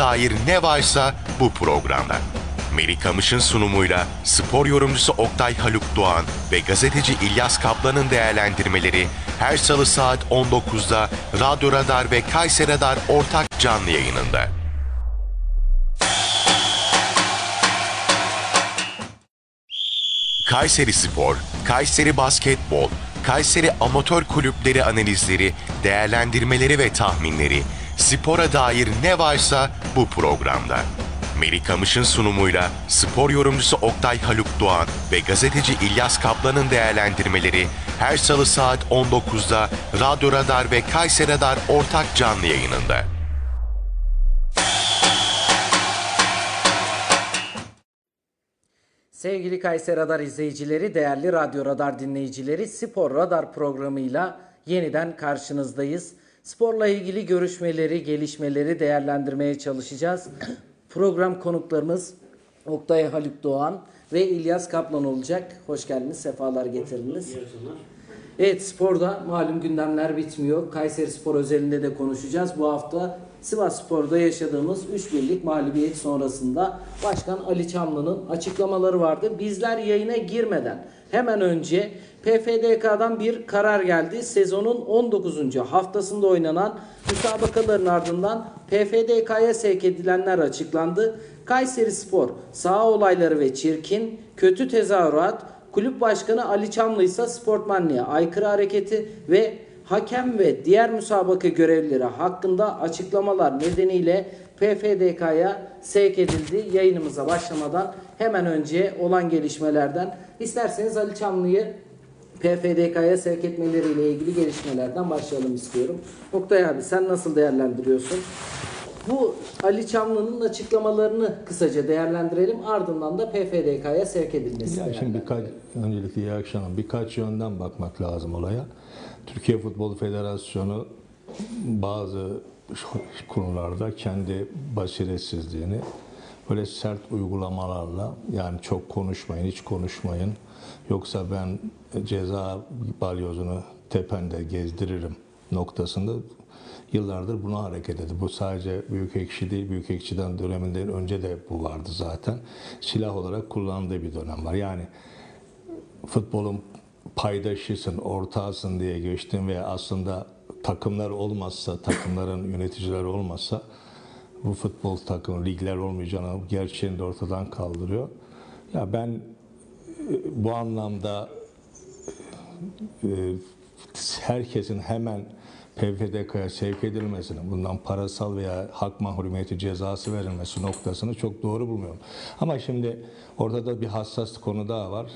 dair ne varsa bu programda. Melih Kamış'ın sunumuyla spor yorumcusu Oktay Haluk Doğan ve gazeteci İlyas Kaplan'ın değerlendirmeleri her salı saat 19'da Radyo Radar ve Kayseri Radar ortak canlı yayınında. Kayseri Spor, Kayseri Basketbol, Kayseri Amatör Kulüpleri analizleri, değerlendirmeleri ve tahminleri, spora dair ne varsa bu programda. Melih Kamış'ın sunumuyla spor yorumcusu Oktay Haluk Doğan ve gazeteci İlyas Kaplan'ın değerlendirmeleri her salı saat 19'da Radyo Radar ve Kayseri Radar ortak canlı yayınında. Sevgili Kayseri Radar izleyicileri, değerli Radyo Radar dinleyicileri, Spor Radar programıyla yeniden karşınızdayız. Sporla ilgili görüşmeleri, gelişmeleri değerlendirmeye çalışacağız. Program konuklarımız Oktay Haluk Doğan ve İlyas Kaplan olacak. Hoş geldiniz, sefalar getirdiniz. Evet sporda malum gündemler bitmiyor. Kayseri Spor özelinde de konuşacağız. Bu hafta Sivas Spor'da yaşadığımız 3 birlik mağlubiyet sonrasında Başkan Ali Çamlı'nın açıklamaları vardı. Bizler yayına girmeden hemen önce PFDK'dan bir karar geldi. Sezonun 19. haftasında oynanan müsabakaların ardından PFDK'ya sevk edilenler açıklandı. Kayseri Spor, sağ olayları ve çirkin, kötü tezahürat, Kulüp Başkanı Ali Çamlı ise sportmanliğe aykırı hareketi ve hakem ve diğer müsabaka görevlileri hakkında açıklamalar nedeniyle PFDK'ya sevk edildi. Yayınımıza başlamadan hemen önce olan gelişmelerden isterseniz Ali Çamlı'yı PFDK'ya sevk etmeleriyle ilgili gelişmelerden başlayalım istiyorum. Oktay abi sen nasıl değerlendiriyorsun? Bu Ali Çamlı'nın açıklamalarını kısaca değerlendirelim. Ardından da PFDK'ya sevk edilmesi. Ya şimdi birkaç, öncelikle iyi akşamlar. Birkaç yönden bakmak lazım olaya. Türkiye Futbol Federasyonu bazı konularda kendi basiretsizliğini böyle sert uygulamalarla yani çok konuşmayın, hiç konuşmayın. Yoksa ben ceza balyozunu tepende gezdiririm noktasında yıllardır buna hareket etti. Bu sadece büyük ekşi değil, büyük ekşiden döneminden önce de bu vardı zaten. Silah olarak kullandığı bir dönem var. Yani futbolun paydaşısın, ortağısın diye geçtim ve aslında takımlar olmazsa, takımların yöneticileri olmazsa bu futbol takımı, ligler olmayacağını gerçeğini de ortadan kaldırıyor. Ya ben bu anlamda herkesin hemen PFDK'ya sevk edilmesinin, bundan parasal veya hak mahrumiyeti cezası verilmesi noktasını çok doğru bulmuyorum. Ama şimdi ortada bir hassas konu daha var.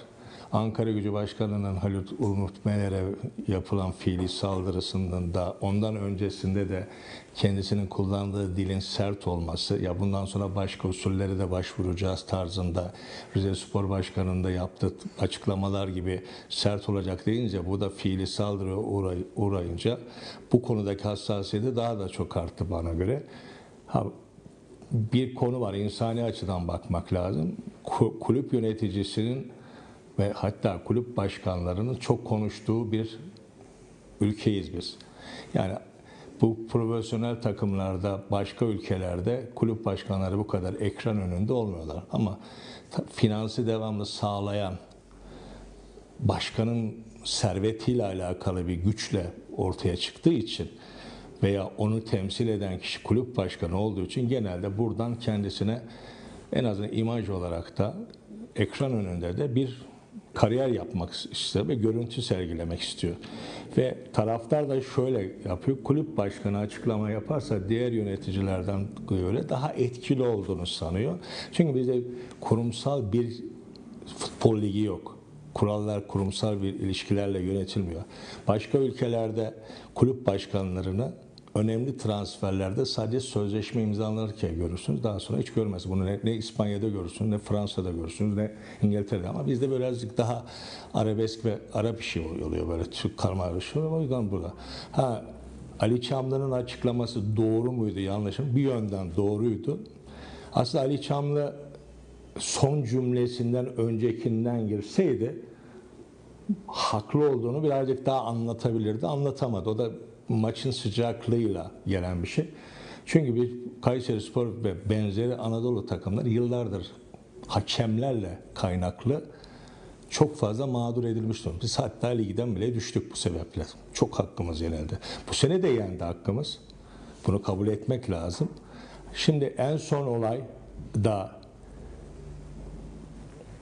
Ankara Gücü Başkanı'nın Halit Ulmut Meler'e yapılan fiili saldırısının da ondan öncesinde de kendisinin kullandığı dilin sert olması, ya bundan sonra başka usulleri de başvuracağız tarzında Rize Spor Başkanı'nın da yaptığı açıklamalar gibi sert olacak deyince bu da fiili saldırıya uğray uğrayınca bu konudaki hassasiyeti daha da çok arttı bana göre. Ha, bir konu var, insani açıdan bakmak lazım. Kulüp yöneticisinin ve hatta kulüp başkanlarının çok konuştuğu bir ülkeyiz biz. Yani bu profesyonel takımlarda, başka ülkelerde kulüp başkanları bu kadar ekran önünde olmuyorlar. Ama finansı devamlı sağlayan, başkanın servetiyle alakalı bir güçle ortaya çıktığı için veya onu temsil eden kişi kulüp başkanı olduğu için genelde buradan kendisine en azından imaj olarak da ekran önünde de bir kariyer yapmak istiyor ve görüntü sergilemek istiyor. Ve taraftar da şöyle yapıyor. Kulüp başkanı açıklama yaparsa diğer yöneticilerden göre daha etkili olduğunu sanıyor. Çünkü bizde kurumsal bir futbol ligi yok. Kurallar kurumsal bir ilişkilerle yönetilmiyor. Başka ülkelerde kulüp başkanlarını önemli transferlerde sadece sözleşme imzalanırken görürsünüz. Daha sonra hiç görmez. Bunu ne, ne İspanya'da görürsünüz, ne Fransa'da görürsünüz, ne İngiltere'de. Ama bizde birazcık daha arabesk ve Arap işi oluyor böyle Türk karmaşık. O yüzden burada. Ha, Ali Çamlı'nın açıklaması doğru muydu, yanlış mı? Bir yönden doğruydu. Aslında Ali Çamlı son cümlesinden öncekinden girseydi haklı olduğunu birazcık daha anlatabilirdi. Anlatamadı. O da maçın sıcaklığıyla gelen bir şey. Çünkü bir Kayseri Spor ve benzeri Anadolu takımları yıllardır hakemlerle kaynaklı çok fazla mağdur edilmiş durumda. Biz hatta ligden bile düştük bu sebeple. Çok hakkımız yenildi. Bu sene de yendi hakkımız. Bunu kabul etmek lazım. Şimdi en son olay da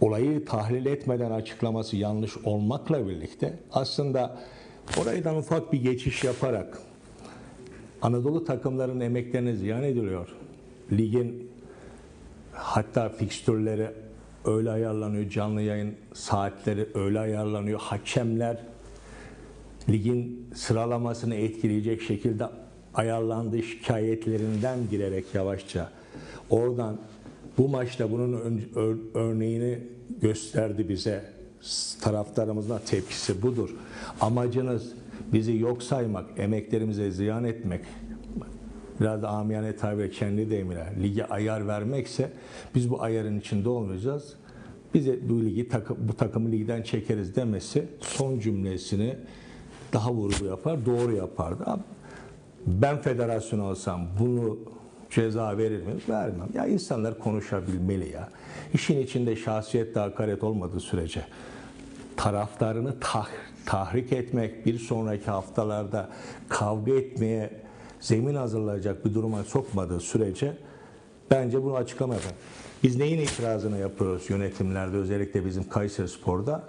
olayı tahlil etmeden açıklaması yanlış olmakla birlikte aslında oraydan ufak bir geçiş yaparak Anadolu takımlarının emeklerine ziyan ediliyor. Ligin hatta fikstürleri öyle ayarlanıyor, canlı yayın saatleri öyle ayarlanıyor. Hakemler ligin sıralamasını etkileyecek şekilde ayarlandığı şikayetlerinden girerek yavaşça oradan bu maçta bunun örneğini gösterdi bize. Taraftarımızın tepkisi budur. Amacınız bizi yok saymak, emeklerimize ziyan etmek, biraz da amiyane tabir kendi deyimiyle lige ayar vermekse biz bu ayarın içinde olmayacağız. Bize bu ligi bu takımı ligden çekeriz demesi son cümlesini daha vurgu yapar, doğru yapardı. Ben federasyon olsam bunu ceza verir miyim? Vermem. Ya insanlar konuşabilmeli ya. İşin içinde şahsiyet hakaret olmadığı sürece taraftarını tah- tahrik etmek, bir sonraki haftalarda kavga etmeye zemin hazırlayacak bir duruma sokmadığı sürece bence bunu açıklama. Biz neyin itirazını yapıyoruz yönetimlerde özellikle bizim Kayseri Spor'da?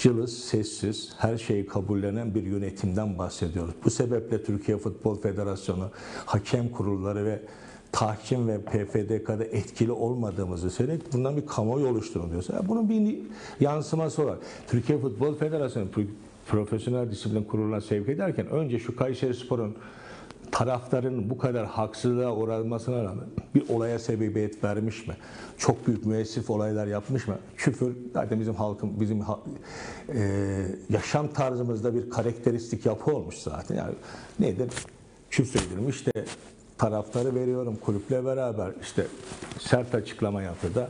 Cılız, sessiz, her şeyi kabullenen bir yönetimden bahsediyoruz. Bu sebeple Türkiye Futbol Federasyonu, hakem kurulları ve tahkim ve PFDK'da etkili olmadığımızı söyleyip bundan bir kamuoyu ya bunun bir yansıması var. Türkiye Futbol Federasyonu Pro- Profesyonel Disiplin Kurulu'na sevk ederken önce şu Kayseri Spor'un taraftarın bu kadar haksızlığa uğramasına rağmen bir olaya sebebiyet vermiş mi? Çok büyük müessif olaylar yapmış mı? Küfür zaten bizim halkın bizim e, yaşam tarzımızda bir karakteristik yapı olmuş zaten. Yani nedir? Küfredilmiş de taraftarı veriyorum kulüple beraber işte sert açıklama yaptı da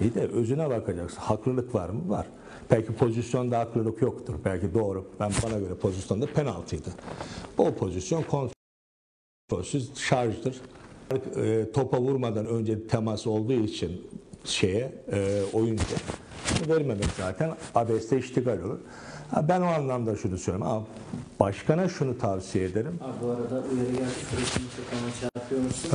iyi de özüne bakacaksın. Haklılık var mı? Var. Belki pozisyonda haklılık yoktur. Belki doğru. Ben bana göre pozisyonda penaltıydı. O pozisyon kontrol kontrolsüz şarjdır. E, topa vurmadan önce temas olduğu için şeye e, oyuncu vermemek zaten abeste iştigal olur. Ben o anlamda şunu söylüyorum ama başkana şunu tavsiye ederim. Abi bu arada uyarı geldi mikrofona çarpıyormuşsun.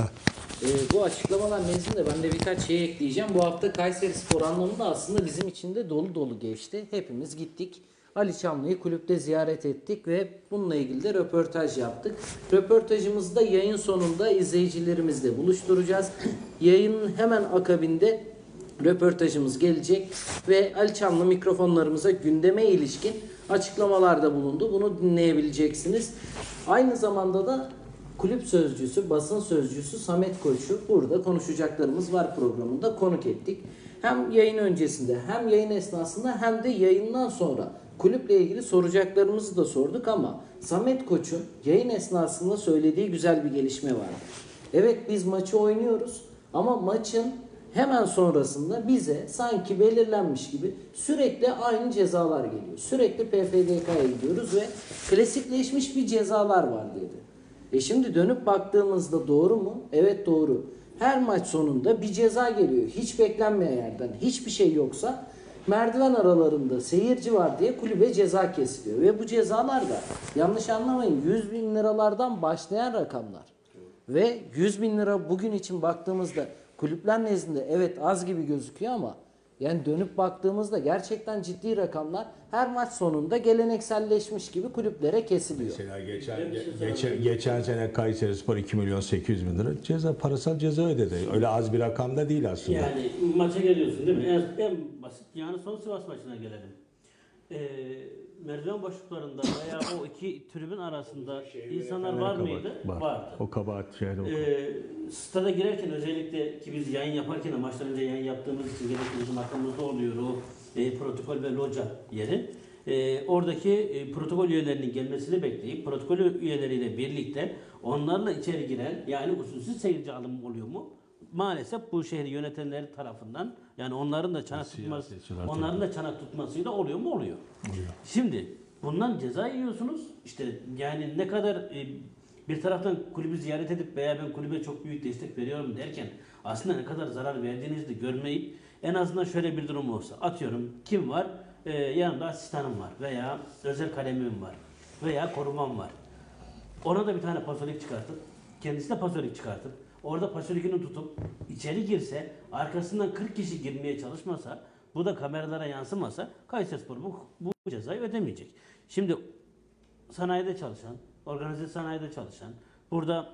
Ee, bu açıklamalar nezdinde ben de birkaç şey ekleyeceğim. Bu hafta Kayseri Spor anlamında aslında bizim için de dolu dolu geçti. Hepimiz gittik. Ali Çamlı'yı kulüpte ziyaret ettik ve bununla ilgili de röportaj yaptık. Röportajımızı da yayın sonunda izleyicilerimizle buluşturacağız. Yayının hemen akabinde röportajımız gelecek ve Ali Çamlı mikrofonlarımıza gündeme ilişkin açıklamalarda bulundu. Bunu dinleyebileceksiniz. Aynı zamanda da kulüp sözcüsü, basın sözcüsü Samet Koç'u burada konuşacaklarımız var programında konuk ettik. Hem yayın öncesinde hem yayın esnasında hem de yayından sonra kulüple ilgili soracaklarımızı da sorduk ama Samet Koç'un yayın esnasında söylediği güzel bir gelişme vardı. Evet biz maçı oynuyoruz ama maçın hemen sonrasında bize sanki belirlenmiş gibi sürekli aynı cezalar geliyor. Sürekli PFDK'ya gidiyoruz ve klasikleşmiş bir cezalar var dedi. E şimdi dönüp baktığımızda doğru mu? Evet doğru. Her maç sonunda bir ceza geliyor. Hiç beklenmeyen yerden hiçbir şey yoksa merdiven aralarında seyirci var diye kulübe ceza kesiliyor. Ve bu cezalar da yanlış anlamayın 100 bin liralardan başlayan rakamlar. Ve 100 bin lira bugün için baktığımızda kulüpler nezdinde evet az gibi gözüküyor ama yani dönüp baktığımızda gerçekten ciddi rakamlar her maç sonunda gelenekselleşmiş gibi kulüplere kesiliyor. Mesela geçen, geçen, geçen sene Kayseri Spor 2 milyon 800 bin lira ceza, parasal ceza ödedi. Öyle az bir rakam da değil aslında. Yani maça geliyorsun değil mi? En, en basit yani son Sivas maçına gelelim. Ee, merdiven boşluklarında veya o iki tribün arasında insanlar var mıydı? var. Vardı. O kabahat şeyde o. Ee, stada girerken özellikle ki biz yayın yaparken de maçtan önce yayın yaptığımız için gerekli bizim arkamızda oluyor o e, protokol ve loca yeri. E, oradaki e, protokol üyelerinin gelmesini bekleyip protokol üyeleriyle birlikte onlarla içeri giren yani usulsüz seyirci alımı oluyor mu? Maalesef bu şehri yönetenleri tarafından yani onların da çanak tutması Siyasetçiler onların da çanak tutmasıyla oluyor mu? Oluyor. Şimdi bundan ceza yiyorsunuz. İşte yani ne kadar e, bir taraftan kulübü ziyaret edip veya ben kulübe çok büyük destek veriyorum derken aslında ne kadar zarar verdiğinizi de görmeyip en azından şöyle bir durum olsa atıyorum kim var Ee, yanımda asistanım var veya özel kalemim var veya korumam var. Ona da bir tane pasolik çıkartıp, kendisi de pasolik çıkartıp, orada pasolikini tutup içeri girse, arkasından 40 kişi girmeye çalışmasa, bu da kameralara yansımasa, Kayserispor bu, bu cezayı ödemeyecek. Şimdi sanayide çalışan, organize sanayide çalışan, burada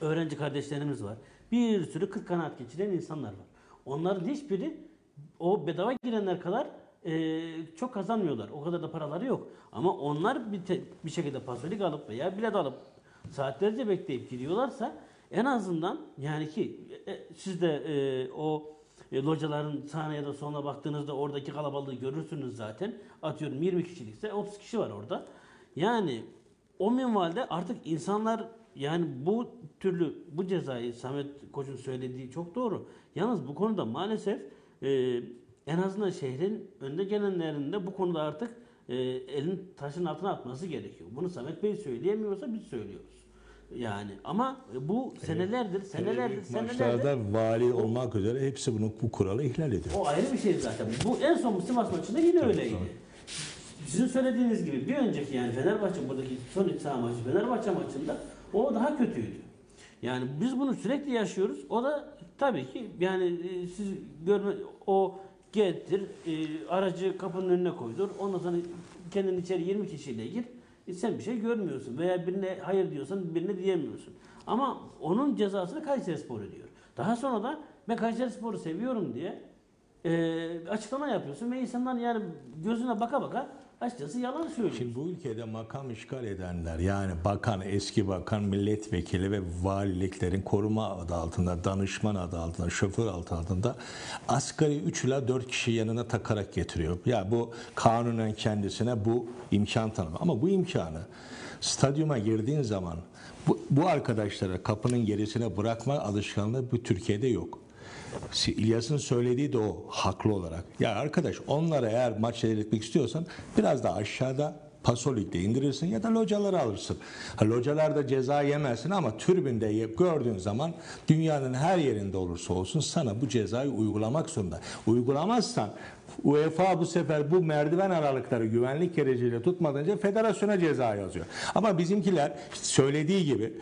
öğrenci kardeşlerimiz var. Bir sürü 40 kanaat geçiren insanlar var. Onların hiçbiri o bedava girenler kadar e, çok kazanmıyorlar. O kadar da paraları yok. Ama onlar bir, te- bir şekilde pasolik alıp veya bilet alıp saatlerce bekleyip giriyorlarsa en azından yani ki e, siz de e, o e, locaların sağına ya da soluna baktığınızda oradaki kalabalığı görürsünüz zaten. Atıyorum 20 kişilikse 30 kişi var orada. Yani o minvalde artık insanlar yani bu türlü bu cezayı Samet Koç'un söylediği çok doğru. Yalnız bu konuda maalesef e, en azından şehrin önde gelenlerinin de bu konuda artık e, elin taşın altına atması gerekiyor. Bunu Samet Bey söyleyemiyorsa biz söylüyoruz. Yani ama bu senelerdir, senelerdir, senelerdir Maçlarda vali olmak üzere hepsi bunu bu kuralı ihlal ediyor. o ayrı bir şey zaten. Bu en son Sivas maçında yine öyleydi. Sizin söylediğiniz gibi bir önceki yani Fenerbahçe buradaki son iç saha maçı Fenerbahçe maçında o daha kötüydü. Yani biz bunu sürekli yaşıyoruz. O da tabii ki yani e, siz görme o getir e, aracı kapının önüne koydur. Ondan sonra kendin içeri 20 kişiyle gir. E, sen bir şey görmüyorsun veya birine hayır diyorsan birine diyemiyorsun. Ama onun cezasını Kayserispor ödüyor. Daha sonra da ben Kayserispor'u seviyorum diye e, açıklama yapıyorsun ve insanlar yani gözüne baka baka açıkçası yalan söylüyor. Şimdi bu ülkede makam işgal edenler yani bakan, eski bakan, milletvekili ve valiliklerin koruma adı altında, danışman adı altında, şoför adı altında asgari 3 ila 4 kişi yanına takarak getiriyor. Ya bu kanunen kendisine bu imkan tanımıyor. Ama bu imkanı stadyuma girdiğin zaman bu, bu arkadaşlara kapının gerisine bırakma alışkanlığı bu Türkiye'de yok. İlyas'ın söylediği de o haklı olarak. Ya arkadaş onlara eğer maç seyretmek istiyorsan biraz da aşağıda Pasolik'te indirirsin ya da locaları alırsın. Ha, localarda ceza yemezsin ama tribünde ye- gördüğün zaman dünyanın her yerinde olursa olsun sana bu cezayı uygulamak zorunda. Uygulamazsan UEFA bu sefer bu merdiven aralıkları güvenlik gereğiyle tutmadınca federasyona ceza yazıyor. Ama bizimkiler söylediği gibi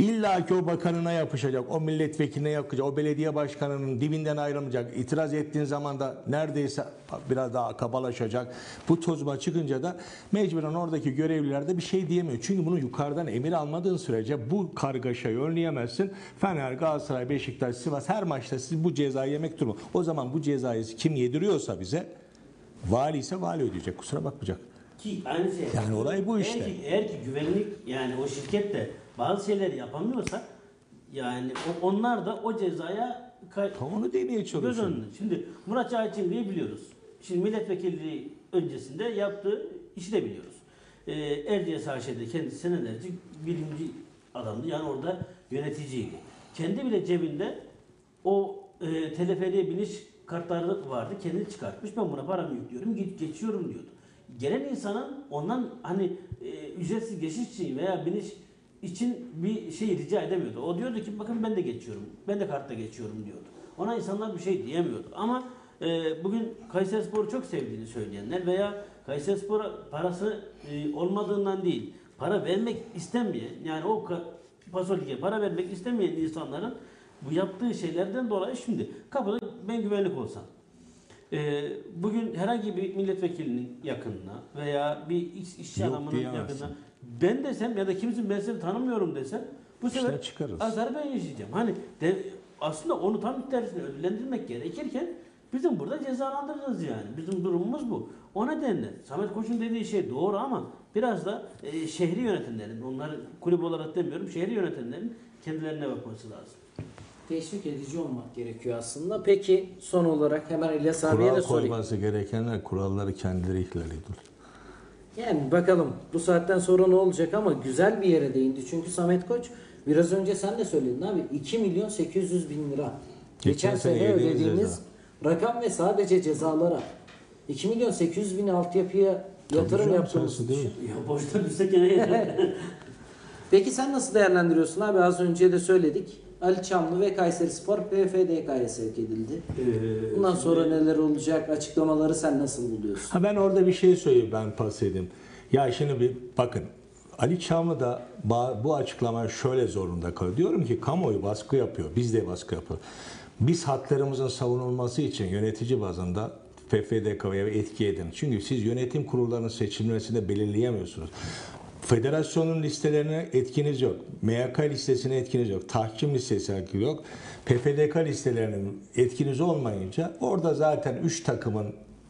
İlla ki o bakanına yapışacak, o milletvekiline yapacak, o belediye başkanının dibinden ayrılmayacak. İtiraz ettiğin zaman da neredeyse biraz daha kabalaşacak. Bu tozuma çıkınca da mecburen oradaki görevliler de bir şey diyemiyor. Çünkü bunu yukarıdan emir almadığın sürece bu kargaşayı önleyemezsin. Fener, Galatasaray, Beşiktaş, Sivas her maçta siz bu cezayı yemek durumu. O zaman bu cezayı kim yediriyorsa bize vali ise vali ödeyecek. Kusura bakmayacak. Ki aynı şey. Yani olay bu Eğer işte. ki, eğer ki güvenlik yani o şirket de bazı şeyleri yapamıyorsa yani o- onlar da o cezaya kay- Onu demeye göz çalışıyorum. önünde. Şimdi Murat diye biliyoruz. Şimdi milletvekilliği öncesinde yaptığı işi de biliyoruz. Ee, Erciyes AŞ'de kendisi senelerce birinci adamdı. Yani orada yöneticiydi. Kendi bile cebinde o e, teleferiye biniş kartları vardı. Kendi çıkartmış. Ben buna paramı yüklüyorum. Git geçiyorum diyordu. Gelen insanın ondan hani e, ücretsiz geçiş için veya biniş için bir şey rica edemiyordu. O diyordu ki bakın ben de geçiyorum. Ben de kartta geçiyorum diyordu. Ona insanlar bir şey diyemiyordu. Ama e, bugün Kayserispor'u çok sevdiğini söyleyenler veya Kayserispor'a parası e, olmadığından değil, para vermek istemeyen yani o Pasolik'e para vermek istemeyen insanların bu yaptığı şeylerden dolayı şimdi kapıda ben güvenlik olsam ee, bugün herhangi bir milletvekilinin yakınına veya bir iş, işçi Yok adamının yakınına ben desem ya da kimsin ben seni tanımıyorum desem bu sefer çıkarız. azarı ben yaşayacağım. Hani de, aslında onu tam tersine ödüllendirmek gerekirken bizim burada cezalandıracağız yani. Bizim durumumuz bu. O nedenle Samet Koç'un dediği şey doğru ama biraz da e, şehri yönetenlerin, onları kulüp olarak demiyorum, şehri yönetenlerin kendilerine bakması lazım. Teşvik edici olmak gerekiyor aslında. Peki son olarak hemen İlyas abiye de Kural sorayım. koyması gerekenler kuralları kendileri ihlal ediyor. Yani bakalım bu saatten sonra ne olacak ama güzel bir yere değindi. Çünkü Samet Koç biraz önce sen de söyledin abi 2 milyon 800 bin lira. Geçen, Geçen sene, ödediğimiz ceza. rakam ve sadece cezalara. 2 milyon 800 bin altyapıya yatırım yaptığımız. Ya boşta düşse gene. Peki sen nasıl değerlendiriyorsun abi? Az önce de söyledik. Ali Çamlı ve Kayseri Spor PFDK'ya sevk edildi. Ee, Bundan sonra neler olacak? Açıklamaları sen nasıl buluyorsun? Ha ben orada bir şey söyleyeyim ben pas edeyim. Ya şimdi bir bakın Ali Çamlı da bu açıklama şöyle zorunda kalıyor. Diyorum ki kamuoyu baskı yapıyor. Biz de baskı yapıyor. Biz haklarımızın savunulması için yönetici bazında FFDK'ya etki edin. Çünkü siz yönetim kurullarının seçilmesini belirleyemiyorsunuz. Federasyonun listelerine etkiniz yok. MYK listesine etkiniz yok. Tahkim listesi etkiniz yok. PFDK listelerinin etkiniz olmayınca orada zaten 3 takımın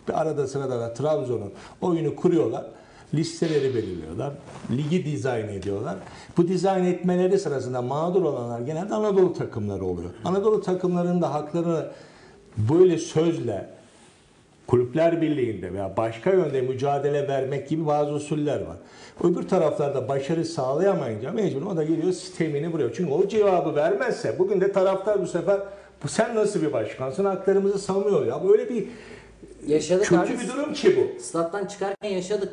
bir arada sırada da Trabzon'un oyunu kuruyorlar. Listeleri belirliyorlar. Ligi dizayn ediyorlar. Bu dizayn etmeleri sırasında mağdur olanlar genelde Anadolu takımları oluyor. Anadolu takımlarının da haklarını böyle sözle Kulüpler Birliği'nde veya başka yönde mücadele vermek gibi bazı usuller var. Öbür taraflarda başarı sağlayamayınca mecbur o da geliyor sistemini vuruyor. Çünkü o cevabı vermezse bugün de taraftar bu sefer bu sen nasıl bir başkansın haklarımızı savunuyor ya. Böyle bir Yaşadık kötü abi. bir durum ki bu. Stat'tan çıkarken yaşadık.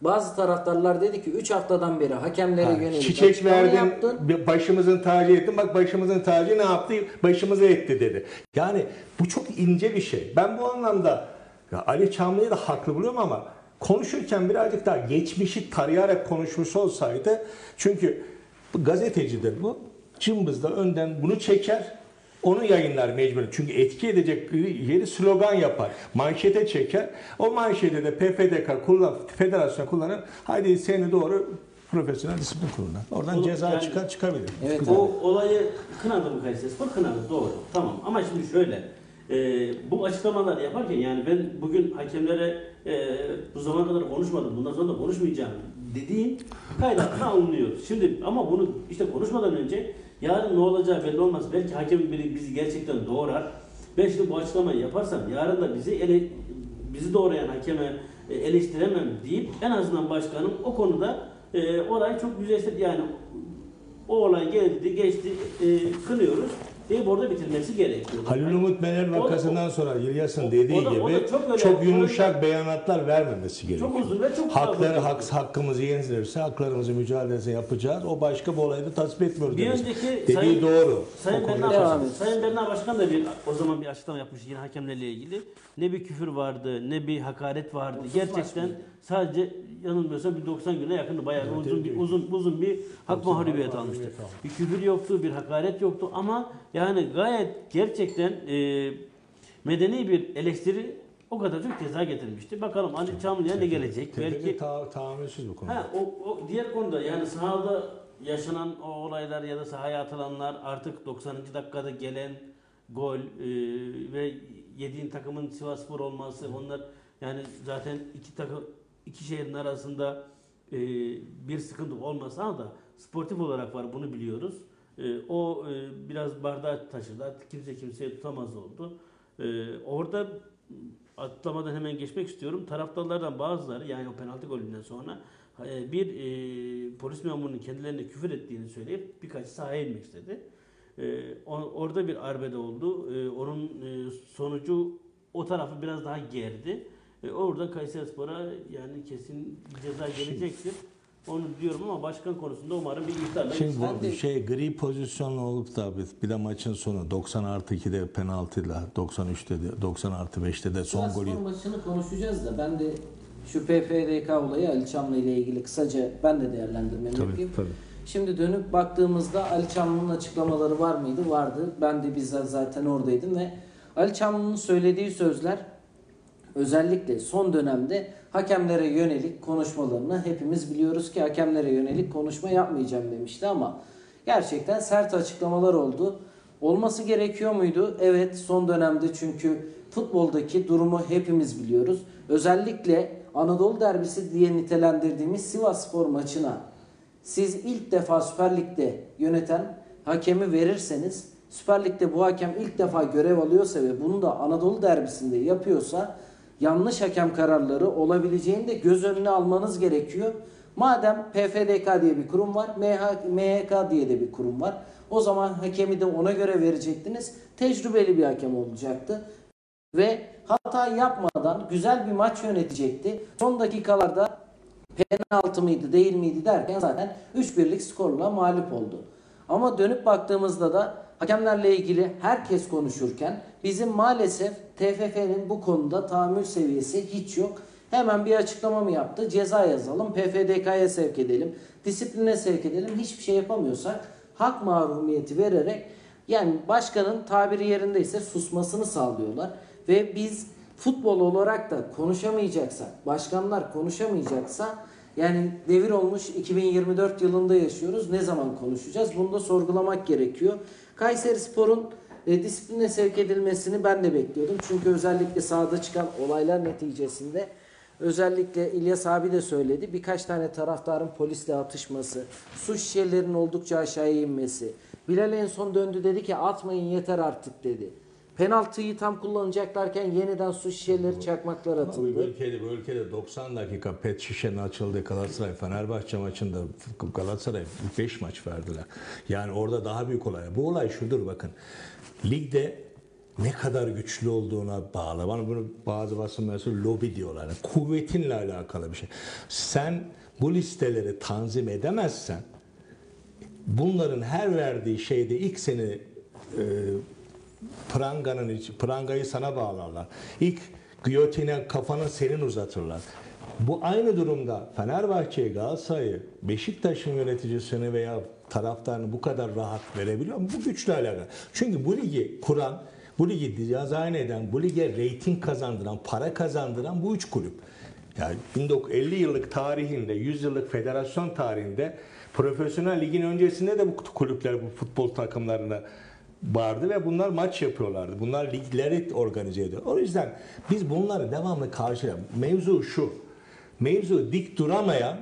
Bazı taraftarlar dedi ki 3 haftadan beri hakemlere Ha, yönelik Çiçek verdin, yaptın. başımızın tacı ettin. Bak başımızın tacı ne yaptı? Başımıza etti dedi. Yani bu çok ince bir şey. Ben bu anlamda ya Ali Çamlı'yı da haklı buluyorum ama konuşurken birazcık daha geçmişi tarayarak konuşmuş olsaydı çünkü bu gazetecidir bu. Cımbızda önden bunu çeker. Onu yayınlar mecbur. Çünkü etki edecek yeri slogan yapar. Manşete çeker. O manşete de PFDK kullan, federasyon kullanır. Haydi seni doğru profesyonel disiplin kuruluna. Oradan Oğlum, ceza yani- çıkar çıkabilir. Evet, O olayı kınadı mı Kayseri Spor? Kınadı doğru. Tamam ama şimdi şöyle. E, bu açıklamaları yaparken yani ben bugün hakemlere e, bu zamana kadar konuşmadım, bundan sonra da konuşmayacağım dediğin kayıt altına alınıyor. Şimdi ama bunu işte konuşmadan önce yarın ne olacağı belli olmaz. Belki hakemin biri bizi gerçekten doğrar. Ben şimdi bu açıklamayı yaparsam yarın da bizi ele, bizi doğrayan hakeme e, eleştiremem deyip en azından başkanım o konuda e, orayı çok yüzeysel yani o olay geldi geçti e, kınıyoruz deyip orada bitirmesi gerekiyor. Halil Umut Meler O da- vakasından sonra İlyas'ın o- dediği o da- o gibi da çok çok, yumuşak beyanatlar vermemesi gerekiyor. Çok uzun ve çok Hakları hak, hakkımızı yenilirse haklarımızı mücadelesi yapacağız. O başka bir olayı da tasvip etmiyoruz. Bir demesi. önceki dediği Sayın- doğru. Sayın O Berna, Başkan. Sayın Berna Başkan da bir o zaman bir açıklama yapmış yine hakemlerle ilgili. Ne bir küfür vardı, ne bir hakaret vardı. Gerçekten sadece yanılmıyorsam bir 90 güne yakındı. Bayağı bir uzun bir uzun uzun bir hak mağlubiyeti almıştı. Bir küfür yoktu, bir hakaret yoktu ama yani gayet gerçekten e, medeni bir eleştiri o kadar çok ceza getirmişti. Bakalım Ali Çamlı'ya ne gelecek? Belki Belki ta, tahammülsüz bu konuda. Ha, o, o diğer konuda yani sahada yaşanan o olaylar ya da sahaya atılanlar artık 90. dakikada gelen gol e, ve yediğin takımın Sivasspor olması onlar yani zaten iki takım iki şehrin arasında e, bir sıkıntı olmasa da sportif olarak var bunu biliyoruz. E, o e, biraz bardağı taşıdı. Artık kimse kimseye tutamaz oldu. E, orada atlamadan hemen geçmek istiyorum. Taraftarlardan bazıları yani o penaltı golünden sonra e, bir e, polis memurunun kendilerine küfür ettiğini söyleyip birkaç sahaya inmek istedi. E, o- orada bir arbede oldu. E, onun e, sonucu o tarafı biraz daha gerdi. E, orada Kayserispor'a yani kesin ceza gelecektir. Onu diyorum ama başkan konusunda umarım bir ihtarla Şimdi Ben bu de- şey gri pozisyonlu olup da bir- bir de maçın sonu 90 artı 2'de penaltıyla 93'te de 90 artı 5'te de son golü maçını konuşacağız da ben de şu PFDK olayı Ali Çamlı ile ilgili kısaca ben de değerlendirmemi Tabii, yapayım. tabii. Şimdi dönüp baktığımızda Ali Çamlı'nın açıklamaları var mıydı? Vardı. Ben de bizzat zaten oradaydım ve Ali Çamlı'nın söylediği sözler özellikle son dönemde hakemlere yönelik konuşmalarını hepimiz biliyoruz ki hakemlere yönelik konuşma yapmayacağım demişti ama gerçekten sert açıklamalar oldu. Olması gerekiyor muydu? Evet son dönemde çünkü futboldaki durumu hepimiz biliyoruz. Özellikle Anadolu derbisi diye nitelendirdiğimiz Sivas Spor maçına siz ilk defa Süper Lig'de yöneten hakemi verirseniz Süper Lig'de bu hakem ilk defa görev alıyorsa ve bunu da Anadolu derbisinde yapıyorsa yanlış hakem kararları olabileceğini de göz önüne almanız gerekiyor. Madem PFDK diye bir kurum var, MH MHK diye de bir kurum var. O zaman hakemi de ona göre verecektiniz. Tecrübeli bir hakem olacaktı ve hata yapmadan güzel bir maç yönetecekti. Son dakikalarda penaltı mıydı değil miydi derken zaten 3-1'lik skorla mağlup oldu. Ama dönüp baktığımızda da hakemlerle ilgili herkes konuşurken bizim maalesef TFF'nin bu konuda tahammül seviyesi hiç yok. Hemen bir açıklama mı yaptı? Ceza yazalım, PFDK'ya sevk edelim, disipline sevk edelim. Hiçbir şey yapamıyorsak hak mahrumiyeti vererek yani başkanın tabiri yerindeyse susmasını sağlıyorlar. Ve biz futbol olarak da konuşamayacaksak, başkanlar konuşamayacaksa yani devir olmuş 2024 yılında yaşıyoruz. Ne zaman konuşacağız? Bunu da sorgulamak gerekiyor. Kayseri Spor'un e, disipline sevk edilmesini ben de bekliyordum. Çünkü özellikle sahada çıkan olaylar neticesinde özellikle İlyas abi de söyledi. Birkaç tane taraftarın polisle atışması, su şişelerinin oldukça aşağıya inmesi. Bilal en son döndü dedi ki atmayın yeter artık dedi. Penaltıyı tam kullanacaklarken yeniden su şişeleri çakmaklar Bu atıldı. ülkede, bu ülkede 90 dakika pet şişenin açıldığı Galatasaray Fenerbahçe maçında Galatasaray 5 maç verdiler. Yani orada daha büyük olay. Bu olay şudur bakın. Ligde ne kadar güçlü olduğuna bağlı. Bana bunu bazı basın mensupları lobi diyorlar. Yani kuvvetinle alakalı bir şey. Sen bu listeleri tanzim edemezsen bunların her verdiği şeyde ilk seni e, pranganın içi, prangayı sana bağlarlar. İlk giyotine kafanı senin uzatırlar. Bu aynı durumda Fenerbahçe'yi, Galatasaray'ı, Beşiktaş'ın yöneticisini veya taraftarını bu kadar rahat verebiliyor mu? Bu güçle alakalı. Çünkü bu ligi kuran, bu ligi dizayn eden, bu lige reyting kazandıran, para kazandıran bu üç kulüp. Yani 1950 yıllık tarihinde, 100 yıllık federasyon tarihinde profesyonel ligin öncesinde de bu kulüpler bu futbol takımlarına vardı ve bunlar maç yapıyorlardı. Bunlar ligleri organize ediyor. O yüzden biz bunları devamlı karşılayalım. Mevzu şu. Mevzu dik duramayan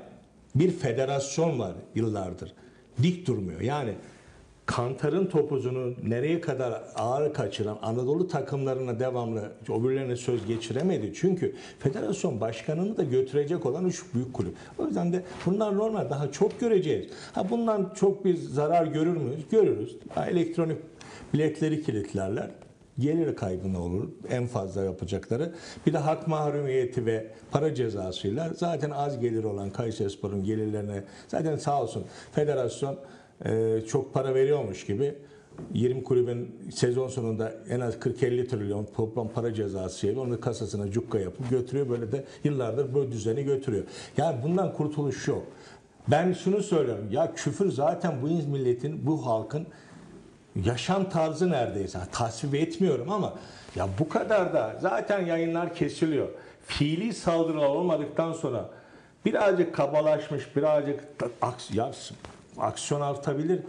bir federasyon var yıllardır. Dik durmuyor. Yani Kantar'ın topuzunu nereye kadar ağır kaçıran Anadolu takımlarına devamlı öbürlerine söz geçiremedi. Çünkü federasyon başkanını da götürecek olan üç büyük kulüp. O yüzden de bunlar normal daha çok göreceğiz. Ha bundan çok bir zarar görür müyüz? Görürüz. Ha, elektronik biletleri kilitlerler. Gelir kaybı ne olur? En fazla yapacakları. Bir de hak mahrumiyeti ve para cezasıyla zaten az gelir olan Kayserispor'un gelirlerine zaten sağ olsun federasyon e, çok para veriyormuş gibi 20 kulübün sezon sonunda en az 40-50 trilyon toplam para cezası şey, onu kasasına cukka yapıp götürüyor. Böyle de yıllardır bu düzeni götürüyor. Yani bundan kurtuluş yok. Ben şunu söylüyorum. Ya küfür zaten bu milletin, bu halkın yaşam tarzı neredeyse. Tasvip etmiyorum ama ya bu kadar da zaten yayınlar kesiliyor. Fiili saldırılar olmadıktan sonra birazcık kabalaşmış, birazcık aks ya, aksiyon artabilir.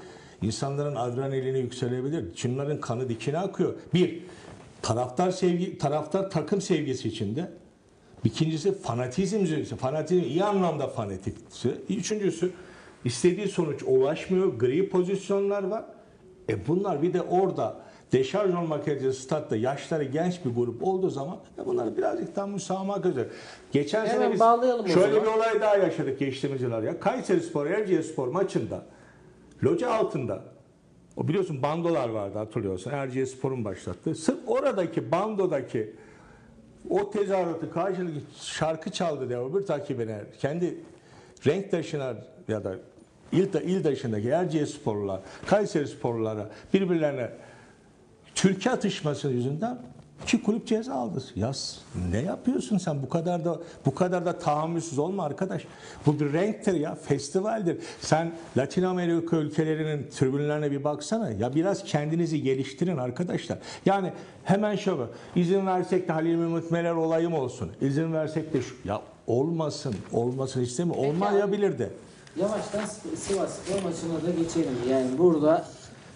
İnsanların adrenalini yükselebilir. Çınların kanı dikine akıyor. Bir, taraftar sevgi, taraftar takım sevgisi içinde. İkincisi fanatizm üzerine. Fanatizm iyi anlamda fanatikse. Üçüncüsü istediği sonuç ulaşmıyor. Gri pozisyonlar var. E bunlar bir de orada deşarj olmak üzere statta yaşları genç bir grup olduğu zaman e bunlar birazcık daha müsamaha gözer. Geçen Hemen sene biz bağlayalım şöyle bir olay daha yaşadık geçtiğimiz yıllar ya. Kayseri Spor, Erciyes Spor maçında loca altında o biliyorsun bandolar vardı hatırlıyorsun. Erciyes Spor'un başlattığı. Sırf oradaki bandodaki o tezahüratı karşılık şarkı çaldı diye öbür takibine kendi renktaşına ya da il, il dışındaki Erciyes sporlular, Kayseri sporlulara birbirlerine Türkiye atışması yüzünden iki kulüp ceza aldı. Yaz ne yapıyorsun sen bu kadar da bu kadar da tahammülsüz olma arkadaş. Bu bir renktir ya festivaldir. Sen Latin Amerika ülkelerinin tribünlerine bir baksana. Ya biraz kendinizi geliştirin arkadaşlar. Yani hemen şöyle izin versek de Halil Mehmet Meler olayım olsun. İzin versek de şu ya olmasın olmasın istemiyor. Olmayabilir de. Yavaştan Sivas Spor maçına da geçelim. Yani burada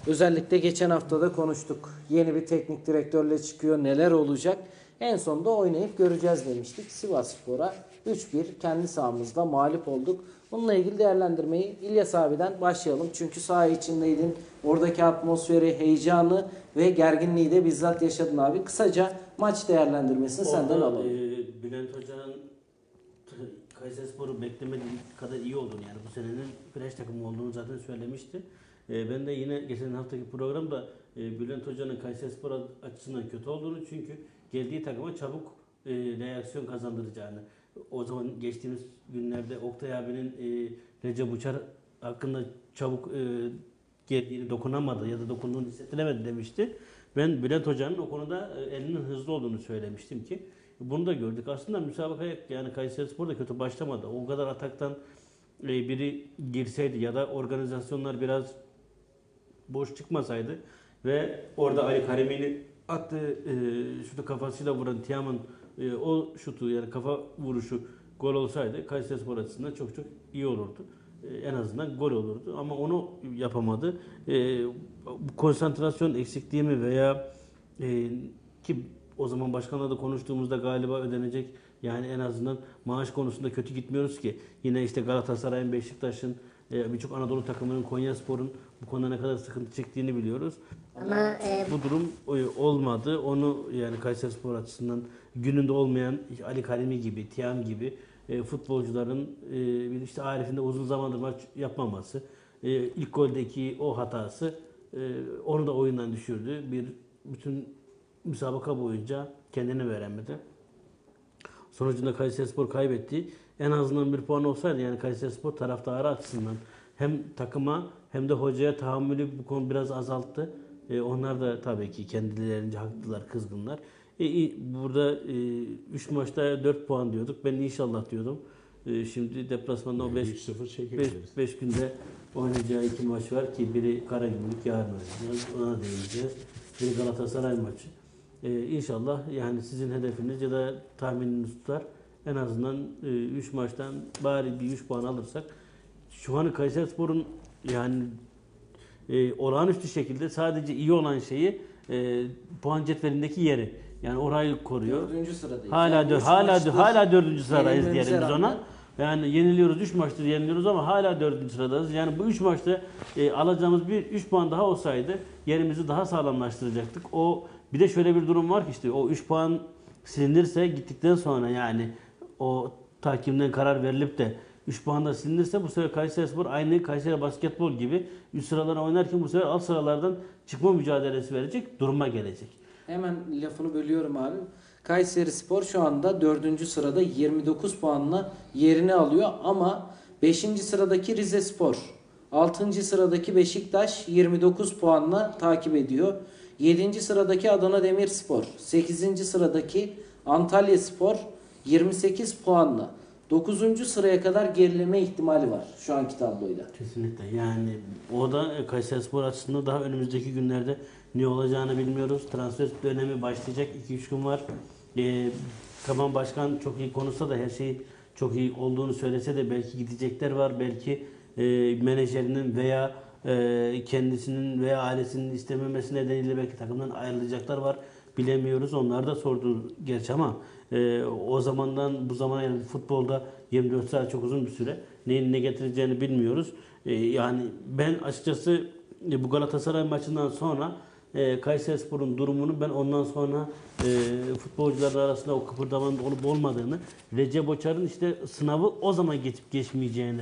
özellikle geçen haftada konuştuk. Yeni bir teknik direktörle çıkıyor. Neler olacak? En sonunda oynayıp göreceğiz demiştik. Sivas Spor'a 3-1 kendi sahamızda mağlup olduk. Bununla ilgili değerlendirmeyi İlyas abiden başlayalım. Çünkü saha içindeydin. Oradaki atmosferi, heyecanı ve gerginliği de bizzat yaşadın abi. Kısaca maç değerlendirmesini senden Orada, alalım. e, Bülent Hoca'nın t- Kayserispor'u beklemediği kadar iyi olduğunu yani bu senenin flash takımı olduğunu zaten söylemişti. E, ben de yine geçen haftaki programda e, Bülent Hoca'nın Kayserispor açısından kötü olduğunu çünkü geldiği takıma çabuk e, reaksiyon kazandıracağını o zaman geçtiğimiz günlerde Oktay abinin e, Recep Uçar hakkında çabuk e, geldiğini dokunamadı ya da dokunduğunu hissettilemedi demişti. Ben Bülent Hoca'nın o konuda e, elinin hızlı olduğunu söylemiştim ki bunu da gördük. Aslında müsabakaya yani Kayseri Spor da kötü başlamadı. O kadar ataktan e, biri girseydi ya da organizasyonlar biraz boş çıkmasaydı ve orada Ali Karemi'nin attığı e, şutu kafasıyla vuran Tiam'ın e, o şutu yani kafa vuruşu gol olsaydı Kayseri Spor açısından çok çok iyi olurdu. E, en azından gol olurdu ama onu yapamadı. E, konsantrasyon eksikliği mi veya e, ki o zaman başkanla da konuştuğumuzda galiba ödenecek yani en azından maaş konusunda kötü gitmiyoruz ki. Yine işte Galatasaray'ın, Beşiktaş'ın, e, birçok Anadolu takımının, Konyaspor'un bu konuda ne kadar sıkıntı çektiğini biliyoruz. Ama e, Bu durum e, olmadı. Onu yani Kayserispor açısından gününde olmayan Ali Karimi gibi, Tiam gibi e, futbolcuların e, işte Arif'in de uzun zamandır maç yapmaması, e, ilk goldeki o hatası e, onu da oyundan düşürdü. Bir bütün müsabaka boyunca kendini veremedi. Sonucunda Kayserispor kaybetti. En azından bir puan olsaydı yani Kayserispor taraftarı açısından hem takıma hem de hocaya tahammülü bu konu biraz azalttı. E, onlar da tabii ki kendilerince haklılar, kızgınlar. E, i- burada 3 maçta 4 puan diyorduk. Ben inşallah diyordum. E, şimdi deplasmanda o 5 3-0 5 çekebiliriz. 5 günde oynayacağı iki maç var ki biri Karagümrük yarın oynayacağız. Ona değineceğiz. Biri Galatasaray maçı. Ee, inşallah yani sizin hedefiniz ya da tahmininiz tutar. En azından 3 maçtan bari bir 3 puan alırsak şu an Kayserispor'un yani e, olağanüstü şekilde sadece iyi olan şeyi e, puan cetvelindeki yeri. Yani orayı koruyor. Dördüncü sıradayız. Hala Yani dör, hala maçtır hala dördüncü sıradayız diyelim biz ona. Yani yeniliyoruz 3 maçtır yeniliyoruz ama hala dördüncü sıradayız. Yani bu 3 maçta e, alacağımız bir 3 puan daha olsaydı yerimizi daha sağlamlaştıracaktık. O bir de şöyle bir durum var ki işte o 3 puan silinirse gittikten sonra yani o takimden karar verilip de 3 puan da silinirse bu sefer Kayserispor aynı Kayseri basketbol gibi üst sıralara oynarken bu sefer alt sıralardan çıkma mücadelesi verecek duruma gelecek. Hemen lafını bölüyorum abi. Kayseri Spor şu anda 4. sırada 29 puanla yerini alıyor ama 5. sıradaki Rize Spor, 6. sıradaki Beşiktaş 29 puanla takip ediyor. 7. sıradaki Adana Demirspor, 8. sıradaki Antalya Spor 28 puanla 9. sıraya kadar gerileme ihtimali var şu anki tabloyla. Kesinlikle yani o da e, Kayserispor açısından daha önümüzdeki günlerde ne olacağını bilmiyoruz. Transfer dönemi başlayacak 2-3 gün var. Ee, tamam başkan çok iyi konuşsa da her şey çok iyi olduğunu söylese de belki gidecekler var. Belki e, menajerinin veya e, kendisinin veya ailesinin istememesi nedeniyle belki takımdan ayrılacaklar var. Bilemiyoruz. Onlar da sordu gerçi ama e, o zamandan bu zamana yani futbolda 24 saat çok uzun bir süre. Neyin ne getireceğini bilmiyoruz. E, yani ben açıkçası e, bu Galatasaray maçından sonra e, Kayserispor'un durumunu ben ondan sonra e, futbolcular arasında o kıpırdamanın olup olmadığını Recep Oçar'ın işte sınavı o zaman geçip geçmeyeceğini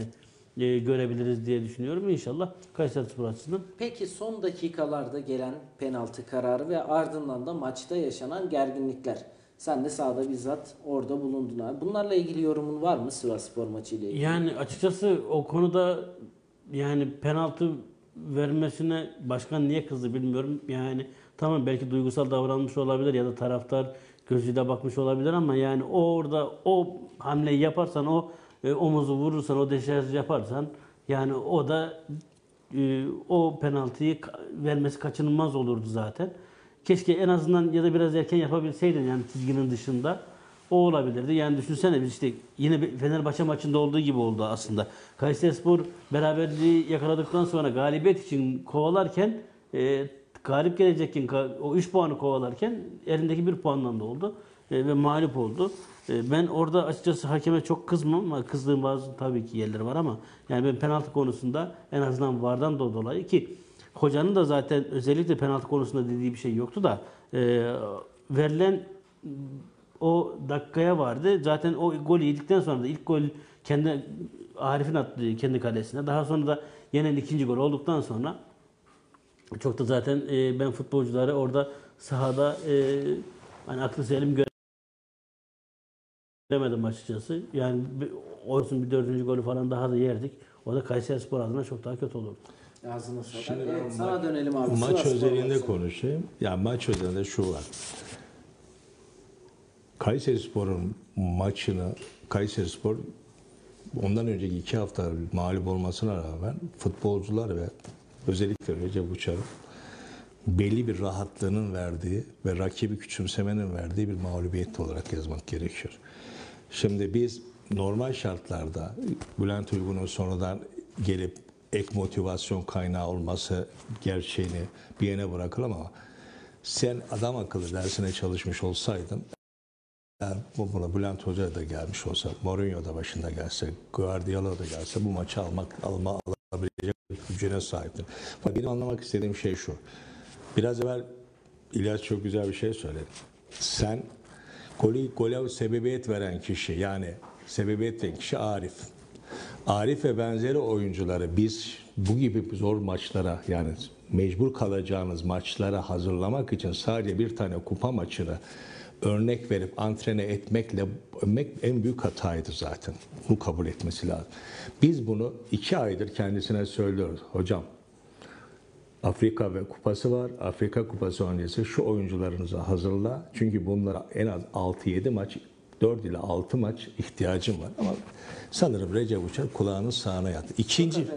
e, görebiliriz diye düşünüyorum. İnşallah Kayserispor açısından Peki son dakikalarda gelen penaltı kararı ve ardından da maçta yaşanan gerginlikler. Sen de sahada bizzat orada bulundun abi. Bunlarla ilgili yorumun var mı Sivas Spor maçı ile ilgili? Yani açıkçası o konuda yani penaltı vermesine başkan niye kızdı bilmiyorum. Yani tamam belki duygusal davranmış olabilir ya da taraftar gözüyle bakmış olabilir ama yani orada o hamleyi yaparsan o e, omuzu vurursan o deşarj yaparsan yani o da e, o penaltıyı vermesi kaçınılmaz olurdu zaten. Keşke en azından ya da biraz erken yapabilseydin yani çizginin dışında. O olabilirdi. Yani düşünsene biz işte yine Fenerbahçe maçında olduğu gibi oldu aslında. Kayserispor beraberliği yakaladıktan sonra galibiyet için kovalarken e, galip gelecekken o 3 puanı kovalarken elindeki 1 puandan da oldu E, ve mağlup oldu. E, ben orada açıkçası hakeme çok kızmam ama kızdığım bazı tabii ki yerleri var ama yani ben penaltı konusunda en azından vardan da dolayı ki hocanın da zaten özellikle penaltı konusunda dediği bir şey yoktu da e, verilen o dakikaya vardı. Zaten o golü yedikten sonra da ilk gol kendi Arif'in attığı kendi kalesine. Daha sonra da yenen ikinci gol olduktan sonra çok da zaten e, ben futbolcuları orada sahada e, hani aklı selim gö- Demedim açıkçası. Yani bir, olsun bir dördüncü golü falan daha da yerdik. O da Kayseri Spor adına çok daha kötü olurdu. Ağzına. Şimdi Evet, sana dönelim abi. Maç özelinde konuşayım. Ya maç özelinde şu var. Kayseri Spor'un maçını Kayseri Spor ondan önceki iki hafta mağlup olmasına rağmen futbolcular ve özellikle Recep Uçar'ın belli bir rahatlığının verdiği ve rakibi küçümsemenin verdiği bir mağlubiyet olarak yazmak gerekiyor. Şimdi biz normal şartlarda Bülent Uygun'un sonradan gelip ek motivasyon kaynağı olması gerçeğini bir yana bırakalım ama sen adam akıllı dersine çalışmış olsaydın bu buna Bülent Hoca da gelmiş olsa, Mourinho da başında gelse, Guardiola da gelse bu maçı almak alma alabilecek gücüne sahiptin. Fakat benim anlamak istediğim şey şu. Biraz evvel İlyas çok güzel bir şey söyledi. Sen golü, gole sebebiyet veren kişi yani sebebiyet veren kişi Arif. Arif ve benzeri oyuncuları biz bu gibi zor maçlara yani mecbur kalacağınız maçlara hazırlamak için sadece bir tane kupa maçını örnek verip antrene etmekle etmek en büyük hataydı zaten. Bunu kabul etmesi lazım. Biz bunu iki aydır kendisine söylüyoruz. Hocam Afrika ve kupası var. Afrika kupası öncesi şu oyuncularınızı hazırla. Çünkü bunlara en az 6-7 maç, 4 ile 6 maç ihtiyacım var. Ama sanırım Recep Uçar kulağının sağına yattı. İkinci, abi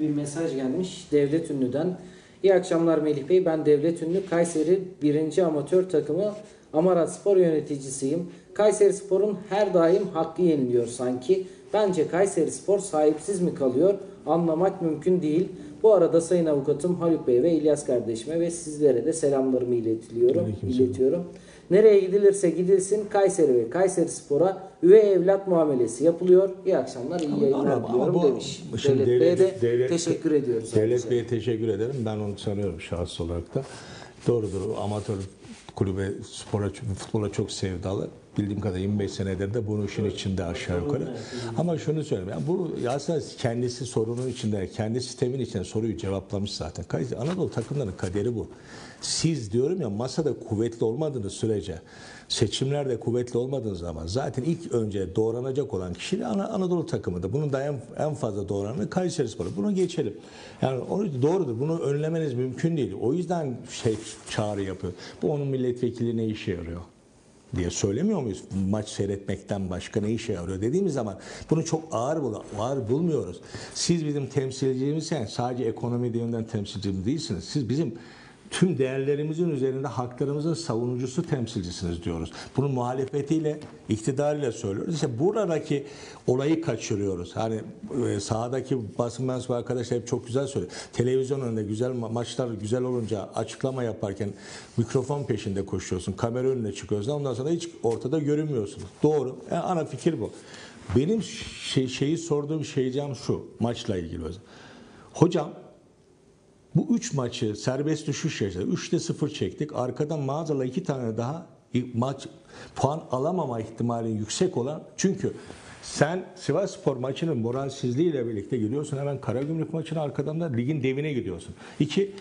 bir mesaj gelmiş Devlet Ünlü'den. İyi akşamlar Melih Bey. Ben Devlet Ünlü Kayseri 1. Amatör takımı Amarat Spor yöneticisiyim. Kayseri Spor'un her daim hakkı yeniliyor sanki. Bence Kayseri Spor sahipsiz mi kalıyor? Anlamak mümkün değil. Bu arada Sayın Avukatım Haluk Bey ve İlyas kardeşime ve sizlere de selamlarımı iletiliyorum, iletiyorum. Nereye gidilirse gidilsin Kayseri ve Kayseri Spor'a üvey evlat muamelesi yapılıyor. İyi akşamlar, iyi yayınlar Ama- diliyorum demiş. şimdi Devlet, Bey'e de devlet- teşekkür ediyoruz. Devlet. Bey'e teşekkür ederim. Ben onu sanıyorum şahıs olarak da. Doğrudur. Amatör kulübe, spora, futbola çok sevdalı. Bildiğim kadarıyla 25 senedir de bunun işin içinde aşağı yukarı. Ama şunu söyleyeyim. Yani bu aslında kendisi sorunun içinde, kendi sistemin içinde soruyu cevaplamış zaten. Kayseri- Anadolu takımlarının kaderi bu. Siz diyorum ya masada kuvvetli olmadığınız sürece, seçimlerde kuvvetli olmadığınız zaman zaten ilk önce doğranacak olan kişi de Ana- Anadolu takımıdır. Bunun da en, en fazla doğranı Kayseri Sporu. Bunu geçelim. Yani onu doğrudur. Bunu önlemeniz mümkün değil. O yüzden şey çağrı yapıyor. Bu onun milletvekili ne işe yarıyor? Diye söylemiyor muyuz? Maç seyretmekten başka ne işe yarıyor dediğimiz zaman bunu çok ağır bul ağır bulmuyoruz. Siz bizim temsilcimizsen sadece ekonomi yönden temsilcimiz değilsiniz. Siz bizim tüm değerlerimizin üzerinde haklarımızın savunucusu temsilcisiniz diyoruz. Bunun muhalefetiyle, iktidarıyla söylüyoruz. İşte buradaki olayı kaçırıyoruz. Hani e, sahadaki basın mensubu arkadaşlar hep çok güzel söylüyor. Televizyon önünde güzel ma- maçlar güzel olunca açıklama yaparken mikrofon peşinde koşuyorsun. Kamera önüne çıkıyorsun. Ondan sonra hiç ortada görünmüyorsunuz. Doğru. Yani ana fikir bu. Benim şey, şeyi sorduğum şeycam şu maçla ilgili. Hocam bu üç maçı serbest düşüş yaşadık. Üçte sıfır çektik. Arkadan maazallah iki tane daha maç puan alamama ihtimali yüksek olan. Çünkü sen Sivas Spor maçının moralsizliğiyle birlikte gidiyorsun. Hemen Karagümrük maçının arkadan da ligin devine gidiyorsun. İki,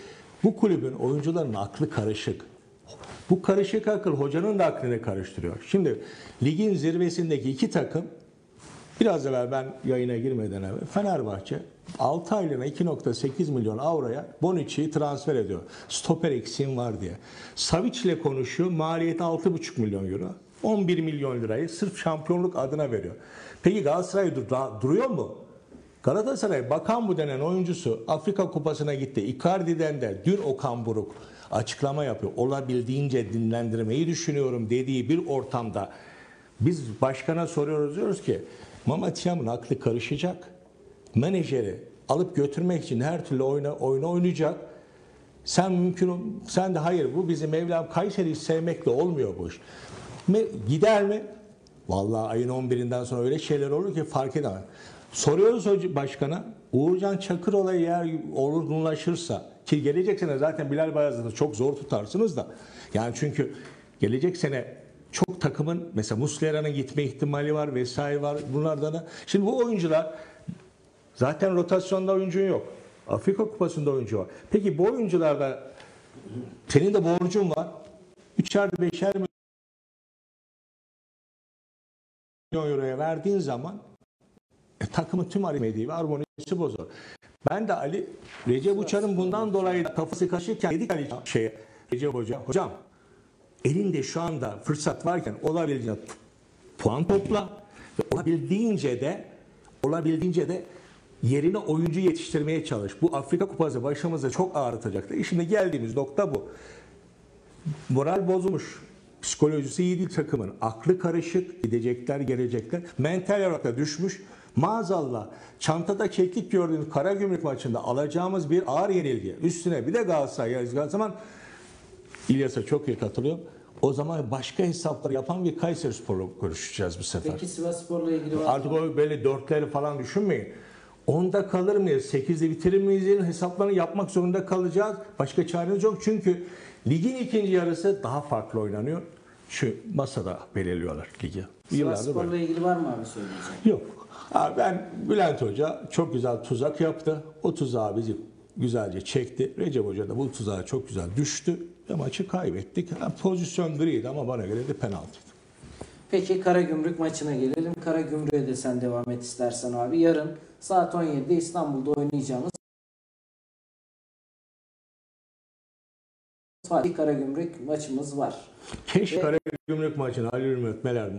bu kulübün oyuncuların aklı karışık. Bu karışık akıl hocanın da aklını karıştırıyor. Şimdi ligin zirvesindeki iki takım Biraz evvel ben yayına girmeden evvel Fenerbahçe 6 aylığına 2.8 milyon avroya Bonucci'yi transfer ediyor. Stoper eksiğim var diye. Savic ile konuşuyor. Maliyeti 6.5 milyon euro. 11 milyon lirayı sırf şampiyonluk adına veriyor. Peki Galatasaray dur- duruyor mu? Galatasaray Bakan bu denen oyuncusu Afrika Kupası'na gitti. Icardi'den de dün Okan Buruk açıklama yapıyor. Olabildiğince dinlendirmeyi düşünüyorum dediği bir ortamda biz başkana soruyoruz diyoruz ki Mehmet Yam'ın aklı karışacak. Menajeri alıp götürmek için her türlü oyuna, oyunu oynayacak. Sen mümkün sen de hayır bu bizim Mevlam Kayseri'yi sevmekle olmuyor bu iş. Gider mi? Vallahi ayın 11'inden sonra öyle şeyler olur ki fark edemem. Soruyoruz başkana. Uğurcan Çakır olayı eğer olgunlaşırsa ki gelecek sene zaten Bilal Bayazı'nı çok zor tutarsınız da. Yani çünkü gelecek sene çok takımın mesela Muslera'nın gitme ihtimali var vesaire var bunlardan da. Şimdi bu oyuncular zaten rotasyonda oyuncun yok. Afrika Kupası'nda oyuncu var. Peki bu oyuncularda senin de borcun var. Üçer beşer milyon euroya verdiğin zaman e, takımın tüm aritmetiği ve harmonisi bozulur. Ben de Ali Recep Uçar'ın bundan dolayı kafası karışırken dedik Ali şeye Recep Hoca hocam elinde şu anda fırsat varken olabildiğince puan topla ve olabildiğince de olabildiğince de yerine oyuncu yetiştirmeye çalış. Bu Afrika Kupası başımıza çok ağrıtacaktı. E Şimdi geldiğimiz nokta bu. Moral bozulmuş. Psikolojisi iyi değil takımın. Aklı karışık. Gidecekler, gelecekler. Mental olarak da düşmüş. Maazallah çantada keklik gördüğümüz Karagümrük maçında alacağımız bir ağır yenilgi. Üstüne bir de Galatasaray yazdığı zaman İlyas'a çok iyi katılıyorum. O zaman başka hesaplar yapan bir Kayseri Spor'la görüşeceğiz bu sefer. Peki Sivasspor'la ilgili var Artık o böyle dörtleri falan düşünmeyin. Onda kalır mıyız? Sekizde bitirir miyiz? Hesaplarını yapmak zorunda kalacağız. Başka çaremiz yok. Çünkü ligin ikinci yarısı daha farklı oynanıyor. Şu masada belirliyorlar ligi. Sivasspor'la böyle. ilgili var mı abi söyleyeceğim? Yok. Ha, ben Bülent Hoca çok güzel tuzak yaptı. O tuzağı bizi güzelce çekti. Recep Hoca da bu tuzağa çok güzel düştü. Ve maçı kaybettik. Ha, pozisyon griydi ama bana göre de penaltıydı. Peki Karagümrük maçına gelelim. Karagümrük'e de sen devam et istersen abi. Yarın saat 17'de İstanbul'da oynayacağımız Fatih Karagümrük maçımız var. Keşke Karagümrük maçını Ali Ümit Meler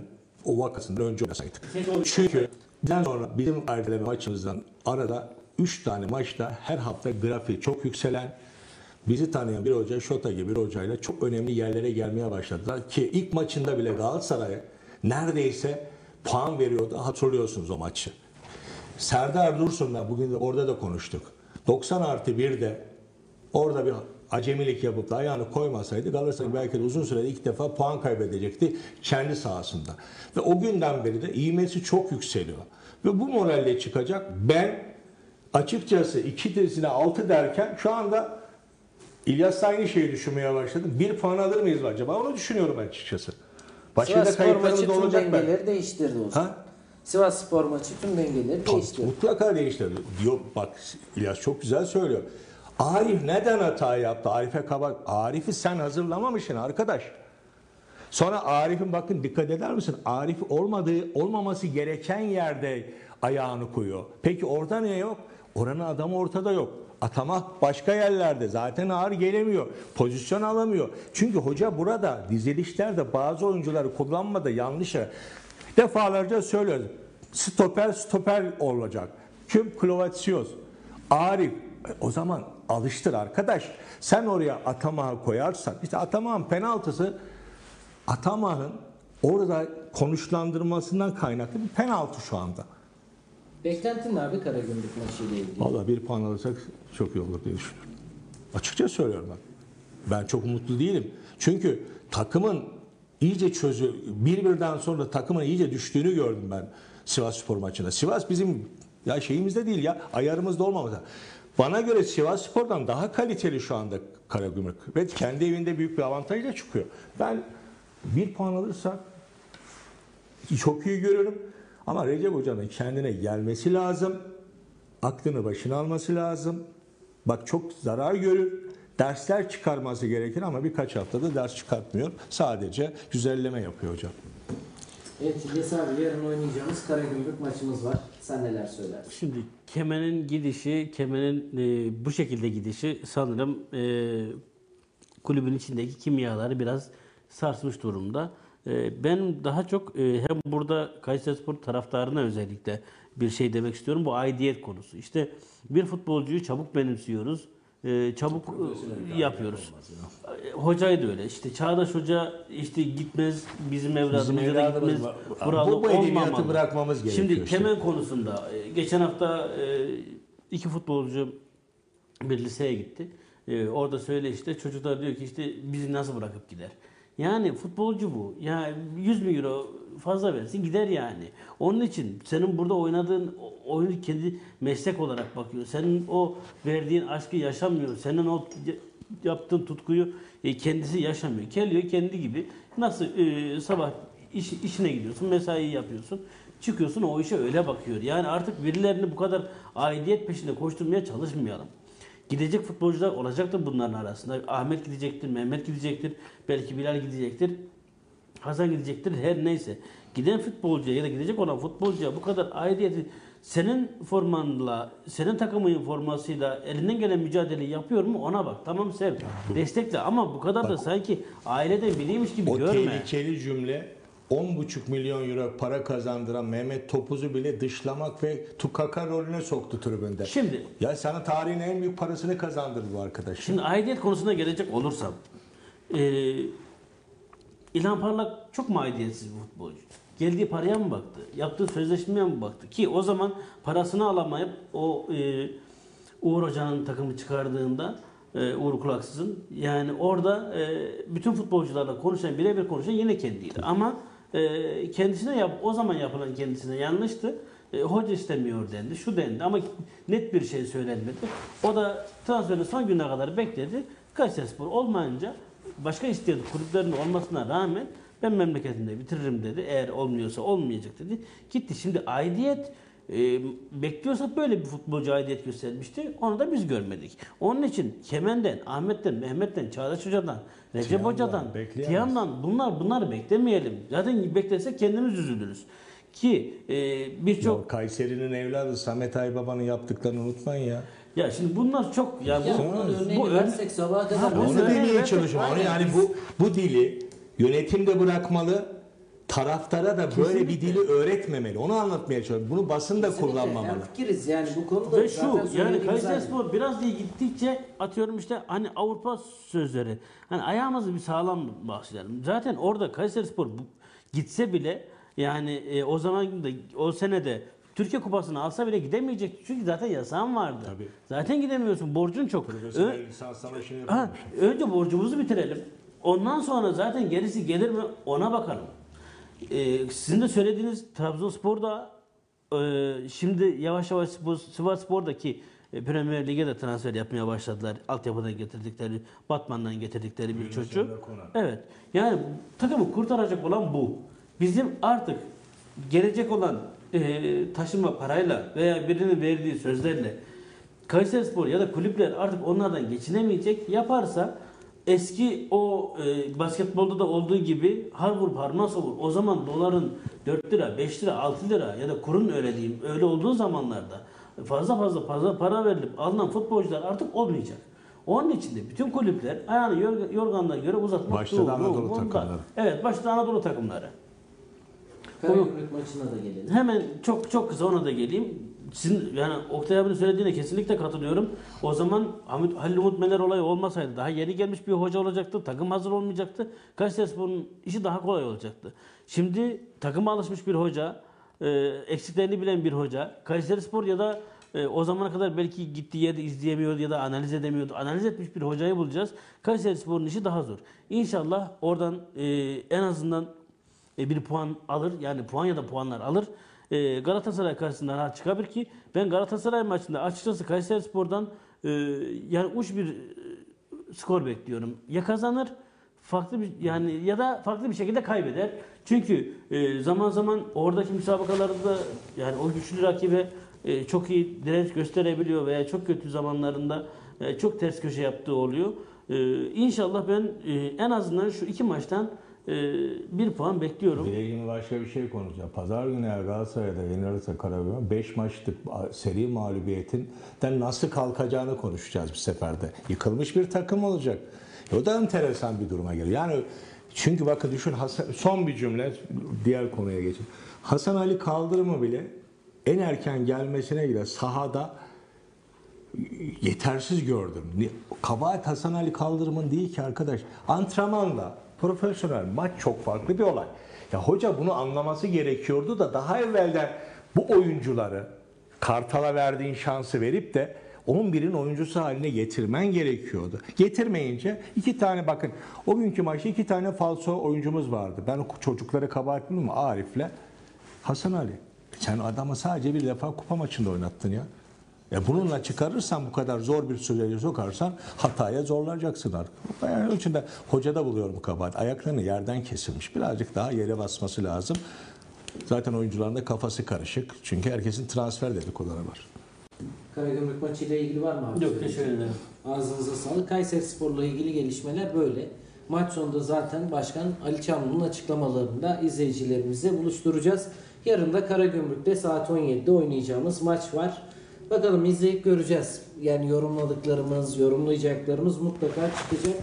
o vakasında önce oynasaydık. Çünkü bizden sonra bizim erteleme maçımızdan arada 3 tane maçta her hafta grafiği çok yükselen bizi tanıyan bir hoca Şota gibi bir hocayla çok önemli yerlere gelmeye başladılar ki ilk maçında bile Galatasaray'a neredeyse puan veriyordu hatırlıyorsunuz o maçı. Serdar Dursun'la bugün de orada da konuştuk. 90 artı 1'de orada bir acemilik yapıp da ayağını koymasaydı Galatasaray belki de uzun sürede ilk defa puan kaybedecekti kendi sahasında. Ve o günden beri de ivmesi çok yükseliyor. Ve bu moralle çıkacak. Ben açıkçası iki tezine altı derken şu anda İlyas aynı şeyi düşünmeye başladım. Bir puan alır mıyız acaba? Onu düşünüyorum açıkçası. Başka da Sivasspor maçı tüm olacak belki. dengeleri değiştirdi o zaman. Ha? Sivasspor maçı tüm dengeleri değiştirdi. Mutlaka değiştirdi. Diyor bak İlyas çok güzel söylüyor. Arif neden hata yaptı? Arif'e kabak. Arif'i sen hazırlamamışsın arkadaş. Sonra Arif'in bakın dikkat eder misin? Arif olmadığı, olmaması gereken yerde ayağını koyuyor. Peki orada ne yok? Oranın adamı ortada yok. Atamak başka yerlerde. Zaten ağır gelemiyor. Pozisyon alamıyor. Çünkü hoca burada dizilişlerde bazı oyuncuları kullanmada yanlış. Defalarca söylüyoruz. Stoper stoper olacak. Kim Klovatsios. Arif. E, O zaman alıştır arkadaş. Sen oraya Atamah'ı koyarsan. işte Atamah'ın penaltısı Atamah'ın orada konuşlandırmasından kaynaklı bir penaltı şu anda. Beklentin ne abi Karagümrük maçı ile ilgili? Valla bir puan alırsak çok iyi olur diye düşünüyorum. Açıkça söylüyorum ben. Ben çok umutlu değilim. Çünkü takımın iyice çözü, bir birden sonra takımın iyice düştüğünü gördüm ben Sivas Spor maçında. Sivas bizim ya şeyimizde değil ya ayarımızda olmamızda. Bana göre Sivas Spor'dan daha kaliteli şu anda Karagümrük. Ve kendi evinde büyük bir avantajla çıkıyor. Ben bir puan alırsak çok iyi görüyorum. Ama Recep Hoca'nın kendine gelmesi lazım. Aklını başına alması lazım. Bak çok zarar görür. Dersler çıkarması gerekir ama birkaç haftada ders çıkartmıyor. Sadece güzelleme yapıyor hocam. Evet İlyas abi yarın oynayacağımız Karagümrük maçımız var. Sen neler söylersin? Şimdi Kemen'in gidişi, Kemen'in e, bu şekilde gidişi sanırım e, kulübün içindeki kimyaları biraz sarsmış durumda. E, ben daha çok e, hem burada Kayserispor taraftarına özellikle bir şey demek istiyorum. Bu aidiyet konusu. İşte bir futbolcuyu çabuk benimsiyoruz. e, çabuk yapıyoruz. Hocayı da öyle. İşte Çağdaş Hoca işte gitmez bizim evladımıza da evladımız gitmez. Buralı Bu- bu edebiyatı bırakmamız gerekiyor Şimdi işte. Kemen konusunda e, geçen hafta e, iki futbolcu bir liseye gitti. Orada söyle işte çocuklar diyor ki işte bizi nasıl bırakıp gider. Yani futbolcu bu. Ya 100 bin euro fazla versin gider yani. Onun için senin burada oynadığın oyunu kendi meslek olarak bakıyor. Senin o verdiğin aşkı yaşamıyor. Senin o yaptığın tutkuyu e, kendisi yaşamıyor. Geliyor kendi gibi nasıl e, sabah iş, işine gidiyorsun, mesai yapıyorsun. Çıkıyorsun o işe öyle bakıyor. Yani artık birilerini bu kadar aidiyet peşinde koşturmaya çalışmayalım. Gidecek futbolcular olacaktır bunların arasında. Ahmet gidecektir, Mehmet gidecektir, belki Bilal gidecektir. Hasan gidecektir her neyse. Giden futbolcuya ya da gidecek olan futbolcuya bu kadar aidiyeti senin formanla, senin takımın formasıyla elinden gelen mücadeleyi yapıyor mu ona bak. Tamam sev, destekle ama bu kadar da sanki aileden biriymiş gibi O görme. tehlikeli cümle 10,5 milyon euro para kazandıran Mehmet Topuz'u bile dışlamak ve tukaka rolüne soktu tribünde. Şimdi Ya sana tarihin en büyük parasını kazandırdı bu arkadaş. Şimdi aidiyet konusuna gelecek olursam eee İlhan Parlak çok mu aidiyetsiz bir futbolcu? Geldiği paraya mı baktı? Yaptığı sözleşmeye mi baktı? Ki o zaman parasını alamayıp o eee, Uğur Hoca'nın takımı çıkardığında eee, Uğur Kulaksız'ın yani orada eee, bütün futbolcularla konuşan birebir konuşan yine kendiydi. Ama eee, kendisine yap o zaman yapılan kendisine yanlıştı. E, hoca istemiyor dendi, şu dendi ama net bir şey söylenmedi. O da transferin son gününe kadar bekledi. Kayserispor olmayınca başka istiyordu kulüplerin olmasına rağmen ben memleketinde bitiririm dedi. Eğer olmuyorsa olmayacak dedi. Gitti. Şimdi aidiyet e, bekliyorsak böyle bir futbolcu aidiyet göstermişti. Onu da biz görmedik. Onun için Kemen'den, Ahmet'ten, Mehmet'ten, Çağdaş Hoca'dan, Recep Tiyan'dan Hoca'dan. Tiyan'dan bunlar bunları beklemeyelim. Zaten beklesek kendimiz üzülürüz. Ki e, birçok Kayseri'nin evladı Samet Aybaba'nın yaptıklarını unutmayın ya. ya şimdi bunlar çok ya Ya bu, bu ör- versek sabaha kadar Ha, Onu örneği demeye çalışıyorum. Yani bu bu dili yönetim de bırakmalı. Taraftara da böyle bir dili öğretmemeli. Onu anlatmaya çalışıyorum. Bunu basın da kullanmamalı. Fikiriz yani bu konuda Ve şu yani. Kayserispor biraz iyi gittikçe atıyorum işte hani Avrupa sözleri. Hani ayağımızı bir sağlam başlayalım. Zaten orada Kayserispor bu- gitse bile yani e, o zaman da o senede Türkiye Kupası'nı alsa bile gidemeyecek. Çünkü zaten yasağın vardı. Tabii. Zaten gidemiyorsun. Borcun çok. Ö- Profesyonel lisans savaşını önce borcumuzu bitirelim. Ondan sonra zaten gerisi gelir mi ona bakalım. Ee, sizin de söylediğiniz Trabzonspor'da e, şimdi yavaş yavaş bu Sivas Spor'daki e, Premier Lig'e de transfer yapmaya başladılar. Altyapıdan getirdikleri, Batman'dan getirdikleri bir Konak. Evet. Yani takımı kurtaracak olan bu. Bizim artık gelecek olan e, taşınma parayla veya birinin verdiği sözlerle Kayserispor ya da kulüpler artık onlardan geçinemeyecek. Yaparsa eski o e, basketbolda da olduğu gibi har vur parmağı vur. O zaman doların 4 lira, 5 lira, 6 lira ya da kurun öyle diyeyim öyle olduğu zamanlarda fazla fazla fazla para verilip alınan futbolcular artık olmayacak. Onun için de bütün kulüpler ayağını yorg- yorganına göre uzatmak Başta da Anadolu takımları. Evet başta Anadolu takımları. Karagümrük maçına da gelelim. Hemen çok çok kısa ona da geleyim. Sizin yani Oktay abinin söylediğine kesinlikle katılıyorum. O zaman Hamit, Halil Umut Meler olayı olmasaydı daha yeni gelmiş bir hoca olacaktı. Takım hazır olmayacaktı. Kayserispor'un işi daha kolay olacaktı. Şimdi takıma alışmış bir hoca, e, eksiklerini bilen bir hoca, Kayserispor ya da e, o zamana kadar belki gittiği yerde izleyemiyordu ya da analiz edemiyordu. Analiz etmiş bir hocayı bulacağız. Kayserispor'un işi daha zor. İnşallah oradan e, en azından e, bir puan alır. Yani puan ya da puanlar alır. E, Galatasaray karşısında rahat çıkabilir ki ben Galatasaray maçında açıkçası Kayserispor'dan e, yani uç bir e, skor bekliyorum. Ya kazanır farklı bir yani ya da farklı bir şekilde kaybeder. Çünkü zaman zaman oradaki müsabakalarda yani o güçlü rakibe çok iyi direnç gösterebiliyor veya çok kötü zamanlarında çok ters köşe yaptığı oluyor. E, inşallah ben en azından şu iki maçtan bir puan bekliyorum. Bir yine başka bir şey konuşacağım. Pazar günü eğer Galatasaray'da yenilirse Karagümrük 5 maçlık seri mağlubiyetinden nasıl kalkacağını konuşacağız bir seferde. Yıkılmış bir takım olacak. E o da enteresan bir duruma geliyor. Yani çünkü bakın düşün Hasan, son bir cümle diğer konuya geçin. Hasan Ali Kaldırım'ı bile en erken gelmesine bile sahada yetersiz gördüm. Kabahat Hasan Ali Kaldırım'ın değil ki arkadaş. Antrenmanla profesyonel maç çok farklı bir olay. Ya hoca bunu anlaması gerekiyordu da daha evvelden bu oyuncuları Kartal'a verdiğin şansı verip de 11'in oyuncusu haline getirmen gerekiyordu. Getirmeyince iki tane bakın o günkü maçta iki tane falso oyuncumuz vardı. Ben o çocuklara kabahat bilmiyorum Arif'le Hasan Ali. Sen adamı sadece bir defa kupa maçında oynattın ya. E bununla çıkarırsan bu kadar zor bir sürece sokarsan hataya zorlayacaksın artık. Yani onun için de hocada buluyorum kabahat. Ayaklarını yerden kesilmiş. Birazcık daha yere basması lazım. Zaten oyuncuların da kafası karışık. Çünkü herkesin transfer dedikoduları var. Karagümrük maçıyla ilgili var mı abi? Yok teşekkür ederim. Ağzınıza sağlık. Kayseri Spor'la ilgili gelişmeler böyle. Maç sonunda zaten Başkan Ali Çamlı'nın açıklamalarında izleyicilerimize buluşturacağız. Yarın da Karagümrük'te saat 17'de oynayacağımız maç var. Bakalım izleyip göreceğiz. Yani yorumladıklarımız, yorumlayacaklarımız mutlaka çıkacak.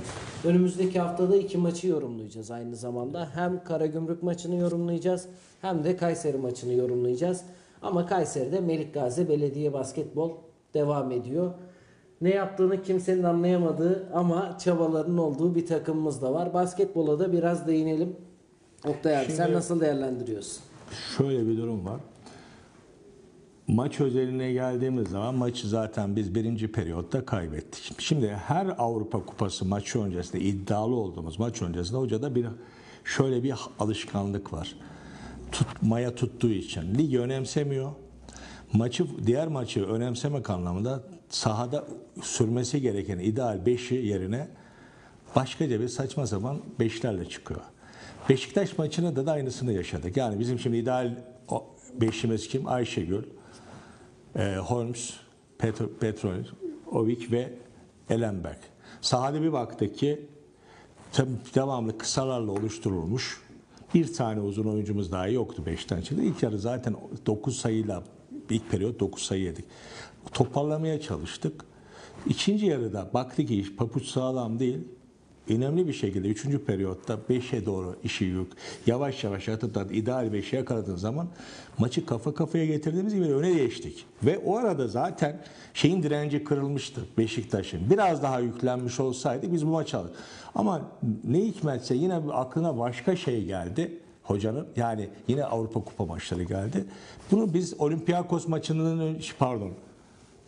Önümüzdeki haftada iki maçı yorumlayacağız aynı zamanda. Hem Karagümrük maçını yorumlayacağız hem de Kayseri maçını yorumlayacağız. Ama Kayseri'de Melik Gazi Belediye Basketbol devam ediyor. Ne yaptığını kimsenin anlayamadığı ama çabalarının olduğu bir takımımız da var. Basketbola da biraz değinelim. Oktay abi sen Şimdi- nasıl değerlendiriyorsun? Şöyle bir durum var. Maç özeline geldiğimiz zaman maçı zaten biz birinci periyotta kaybettik. Şimdi her Avrupa Kupası maçı öncesinde iddialı olduğumuz maç öncesinde hocada bir şöyle bir alışkanlık var. Tutmaya tuttuğu için ligi önemsemiyor. Maçı diğer maçı önemsemek anlamında sahada sürmesi gereken ideal 5'i yerine başkaca bir saçma sapan beşlerle çıkıyor. Beşiktaş maçında da, da aynısını yaşadık. Yani bizim şimdi ideal beşimiz kim? Ayşegül, e, Holmes, Petro, Petrol, Ovik ve Elenberg. Sahada bir baktık ki devamlı kısalarla oluşturulmuş bir tane uzun oyuncumuz daha yoktu 5'ten çıktı. İlk yarı zaten 9 sayıyla ilk periyot 9 sayı yedik. Toparlamaya çalıştık. İkinci yarıda baktık ki iş papuç sağlam değil. Önemli bir şekilde 3. periyotta 5'e doğru işi yük. Yavaş yavaş atıp ideal 5'e yakaladığın zaman maçı kafa kafaya getirdiğimiz gibi öne geçtik. Ve o arada zaten şeyin direnci kırılmıştı Beşiktaş'ın. Biraz daha yüklenmiş olsaydı biz bu maçı alırdık. Ama ne hikmetse yine aklına başka şey geldi hocanın. Yani yine Avrupa Kupa maçları geldi. Bunu biz Olympiakos maçının ön- pardon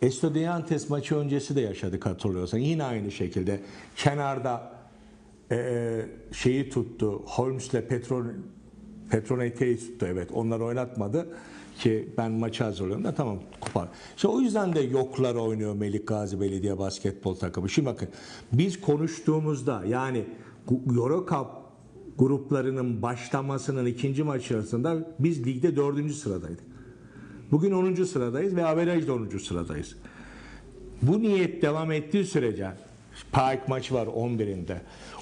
Estudiantes maçı öncesi de yaşadık hatırlıyorsan. Yine aynı şekilde kenarda e, şeyi tuttu. Holmes'le Petron Petronete'yi tuttu evet. Onları oynatmadı ki ben maçı hazırlıyorum da tamam kupa. İşte o yüzden de yoklar oynuyor Melik Gazi Belediye Basketbol takımı. Şimdi bakın biz konuştuğumuzda yani Euro Cup gruplarının başlamasının ikinci maçı arasında biz ligde dördüncü sıradaydık. Bugün 10. sıradayız ve averajda 10. sıradayız. Bu niyet devam ettiği sürece Park maçı var 11'inde.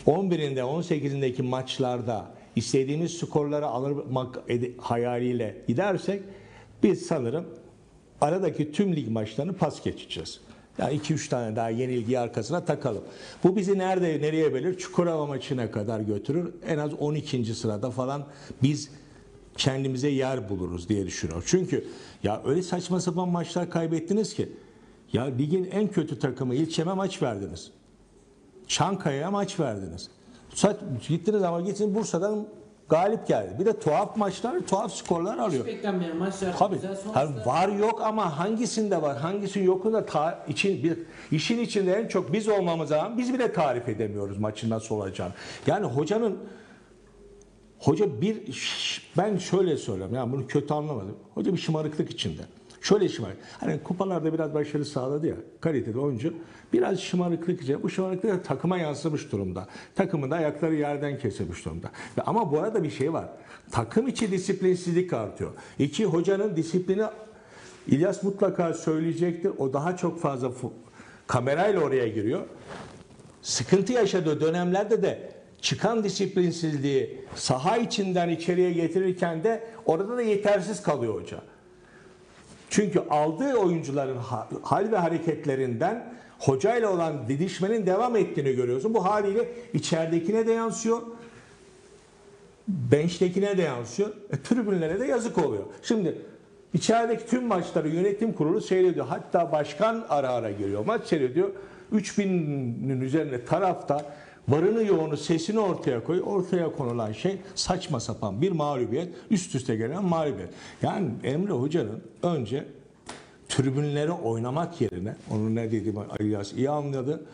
11'inde 18'indeki maçlarda istediğimiz skorları almak hayaliyle gidersek biz sanırım aradaki tüm lig maçlarını pas geçeceğiz. Yani 2-3 tane daha yenilgiyi arkasına takalım. Bu bizi nerede nereye belir? Çukurova maçına kadar götürür. En az 12. sırada falan biz kendimize yer buluruz diye düşünüyorum. Çünkü ya öyle saçma sapan maçlar kaybettiniz ki ya ligin en kötü takımı İlçem'e maç verdiniz. Çankaya'ya maç verdiniz. Gittiniz ama gittin Bursa'dan galip geldi. Bir de tuhaf maçlar, tuhaf skorlar alıyor. Beklenmeyen maçlar Tabii. sonuçlar. var yok ama hangisinde var, hangisinin yokunda ta, için bir işin içinde en çok biz olmamız zaman biz bile tarif edemiyoruz maçın nasıl olacağını. Yani hocanın hoca bir ben şöyle söylüyorum. Yani bunu kötü anlamadım. Hoca bir şımarıklık içinde. Şöyle şımarık. Hani kupalarda biraz başarı sağladı ya. Kaliteli oyuncu. Biraz şımarıklık içinde. Bu şımarıklık da takıma yansımış durumda. Takımın da ayakları yerden kesilmiş durumda. Ama bu arada bir şey var. Takım içi disiplinsizlik artıyor. İki hocanın disiplini İlyas mutlaka söyleyecektir. O daha çok fazla kamerayla oraya giriyor. Sıkıntı yaşadığı dönemlerde de çıkan disiplinsizliği saha içinden içeriye getirirken de orada da yetersiz kalıyor hoca. Çünkü aldığı oyuncuların ha- hal ve hareketlerinden hocayla olan didişmenin devam ettiğini görüyorsun. Bu haliyle içeridekine de yansıyor. Bench'tekine de yansıyor. E, tribünlere de yazık oluyor. Şimdi içerideki tüm maçları yönetim kurulu seyrediyor. Hatta başkan ara ara geliyor. Maç seyrediyor. 3000'in üzerinde tarafta varını yoğunu sesini ortaya koy. Ortaya konulan şey saçma sapan bir mağlubiyet. Üst üste gelen mağlubiyet. Yani Emre Hoca'nın önce tribünlere oynamak yerine, onun ne dediğimi İlyas iyi anladı.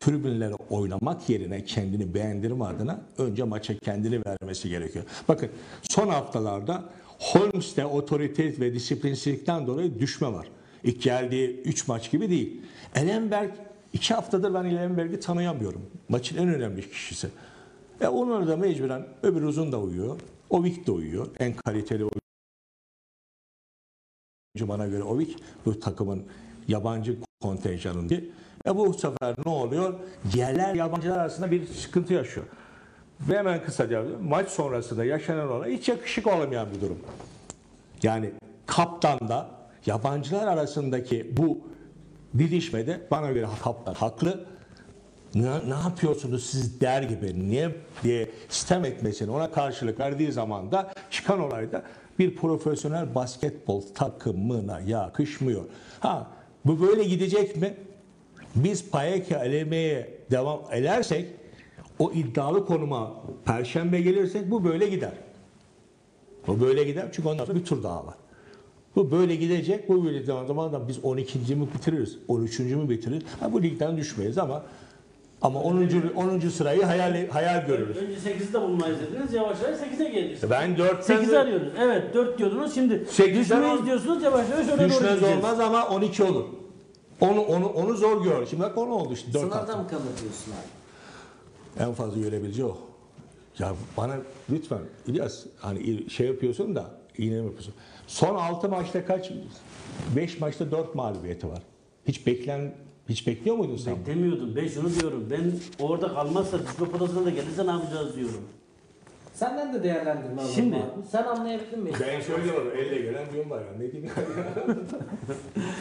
Tribünlere oynamak yerine kendini beğendirme adına önce maça kendini vermesi gerekiyor. Bakın son haftalarda Holmes'te otorite ve disiplinsizlikten dolayı düşme var. İlk geldiği 3 maç gibi değil. Elenberg 2 haftadır ben Elenberg'i tanıyamıyorum. Maçın en önemli kişisi. E onları da mecburen öbür uzun da uyuyor. Ovik de uyuyor. En kaliteli oyuncu bana göre Ovik bu takımın yabancı kontenjanında. E bu sefer ne oluyor? Yerler yabancılar arasında bir sıkıntı yaşıyor. Ve hemen kısaca maç sonrasında yaşanan olay hiç yakışık olmayan bir durum. Yani kaptanda yabancılar arasındaki bu didişmede bana göre kaptan haklı. Ne, ne yapıyorsunuz siz der gibi niye diye sistem etmesini ona karşılık verdiği zaman da çıkan olayda bir profesyonel basketbol takımına yakışmıyor. Ha bu böyle gidecek mi? Biz Payeke elemeye devam edersek o iddialı konuma perşembe gelirsek bu böyle gider. Bu böyle gider çünkü ondan sonra bir tur daha var. Bu böyle gidecek. Bu böyle devam zaman da biz 12. mi bitiririz? 13. mü bitiririz? Ha, bu ligden düşmeyiz ama ama 10. 10. sırayı hayal hayal görürüz. Önce 8'de bulmayız dediniz. Yavaş yavaş 8'e geldik. Ben 4'ten 8 arıyoruz. Evet 4 diyordunuz. Şimdi Sekizden düşmeyiz on- diyorsunuz. Yavaş yavaş öne doğru düşmez gideceğiz. olmaz ama 12 olur. Onu onu onu zor gör. Şimdi bak onu oldu işte 4 Sınavda mı kalır diyorsun abi? En fazla görebileceği o. Ya bana lütfen İlyas hani şey yapıyorsun da iğne mi yapıyorsun? Son 6 maçta kaç? 5 maçta 4 mağlubiyeti var. Hiç beklen hiç bekliyor muydun sen? Demiyordum. Ben şunu diyorum. Ben orada kalmazsa düşme potasına da gelirse ne yapacağız diyorum. Senden de değerlendirme alalım Şimdi- abi. Sen anlayabildin mi? Ben söylüyorum elle gelen düğün var ya ne diyeyim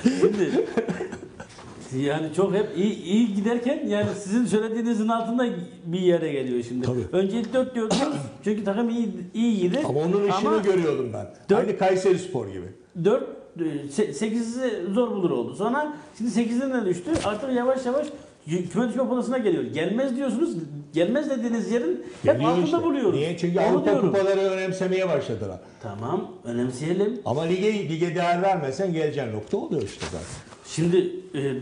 Şimdi yani çok hep iyi, iyi giderken yani sizin söylediğinizin altında bir yere geliyor şimdi. Tabii. Önce ilk 4 diyordunuz. Çünkü takım iyi iyi gider. Ama onun işini Ama görüyordum ben. Dört- Aynı Kayseri Spor gibi. 4 8'i zor bulur oldu. Sonra şimdi 8'den de düştü. Artık yavaş yavaş küme düşme potasına geliyor. Gelmez diyorsunuz. Gelmez dediğiniz yerin hep Geliyor altında işte. buluyoruz. Niye? Çünkü Onu Avrupa diyorum. kupaları önemsemeye başladılar. Tamam, önemseyelim. Ama lige, lige değer vermesen geleceğin nokta oluyor işte zaten. Şimdi e,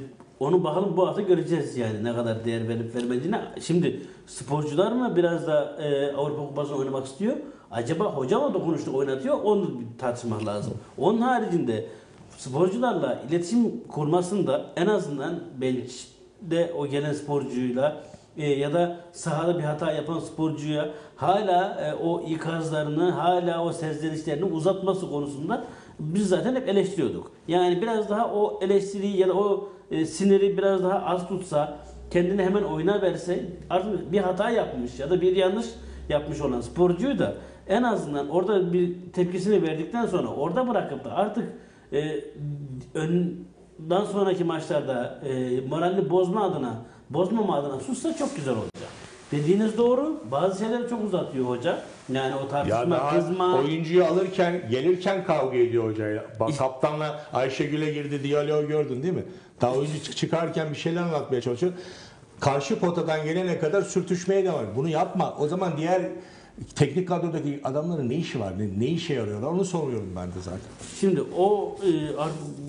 onu bakalım bu hafta göreceğiz yani ne kadar değer verip vermediğini. Şimdi sporcular mı biraz da e, Avrupa Kupası'nı oynamak istiyor? Acaba hoca mı dokunuşlu oynatıyor? Onu bir tartışmak lazım. Onun haricinde sporcularla iletişim kurmasında en azından bench'de o gelen sporcuyla e, ya da sahada bir hata yapan sporcuya hala e, o ikazlarını, hala o serzenişlerini uzatması konusunda biz zaten hep eleştiriyorduk. Yani biraz daha o eleştiriyi ya da o e, siniri biraz daha az tutsa, kendini hemen oyuna verse, artık bir hata yapmış ya da bir yanlış yapmış olan sporcuyu da en azından orada bir tepkisini verdikten sonra orada bırakıp da artık e, önden sonraki maçlarda e, moralini bozma adına, bozmama adına sussa çok güzel olacak. Dediğiniz doğru. Bazı şeyleri çok uzatıyor hoca. Yani o Ya tartışma, daha kızma. oyuncuyu alırken gelirken kavga ediyor hocayla. Bak kaptanla Ayşegül'e girdi diyaloğu gördün değil mi? Daha oyuncu çık- çıkarken bir şeyler anlatmaya çalışıyor. Karşı potadan gelene kadar sürtüşmeye devam ediyor. Bunu yapma. O zaman diğer teknik kadrodaki adamların ne işi var? Ne, ne işe yarıyorlar? Onu soruyorum ben de zaten. Şimdi o e,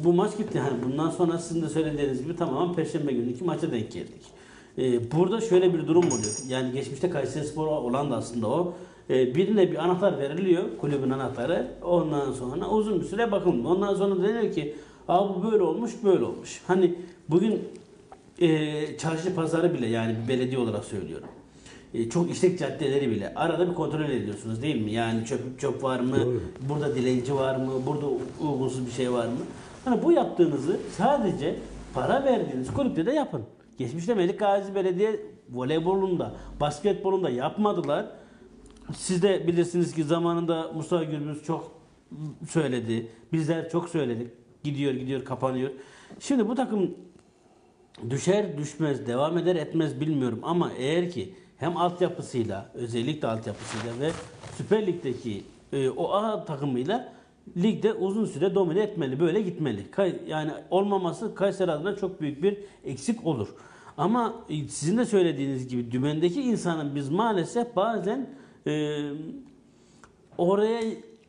bu maç gitti. Yani bundan sonra sizin de söylediğiniz gibi tamamen Perşembe günüki maça denk geldik. E, burada şöyle bir durum oluyor. Yani geçmişte Kayseri Spor olan da aslında o. E, birine bir anahtar veriliyor. Kulübün anahtarı. Ondan sonra uzun bir süre bakın. Ondan sonra deniyor ki Abi bu böyle olmuş, böyle olmuş. Hani bugün e, çarşı pazarı bile yani bir belediye olarak söylüyorum. E, çok işlek caddeleri bile arada bir kontrol ediyorsunuz değil mi? Yani çöp çöp var mı? Burada dilenci var mı? Burada uygunsuz bir şey var mı? Hani bu yaptığınızı sadece para verdiğiniz kulüpte de yapın. Geçmişte Melik Gazi Belediye voleybolunda, basketbolunda yapmadılar. Siz de bilirsiniz ki zamanında Mustafa Gürbüz çok söyledi. Bizler çok söyledik. Gidiyor gidiyor kapanıyor. Şimdi bu takım düşer düşmez devam eder etmez bilmiyorum ama eğer ki hem altyapısıyla özellikle altyapısıyla ve Süper Lig'deki e, o A takımıyla ligde uzun süre domine etmeli böyle gitmeli. Kay, yani olmaması Kayseri adına çok büyük bir eksik olur. Ama e, sizin de söylediğiniz gibi dümendeki insanın biz maalesef bazen e, oraya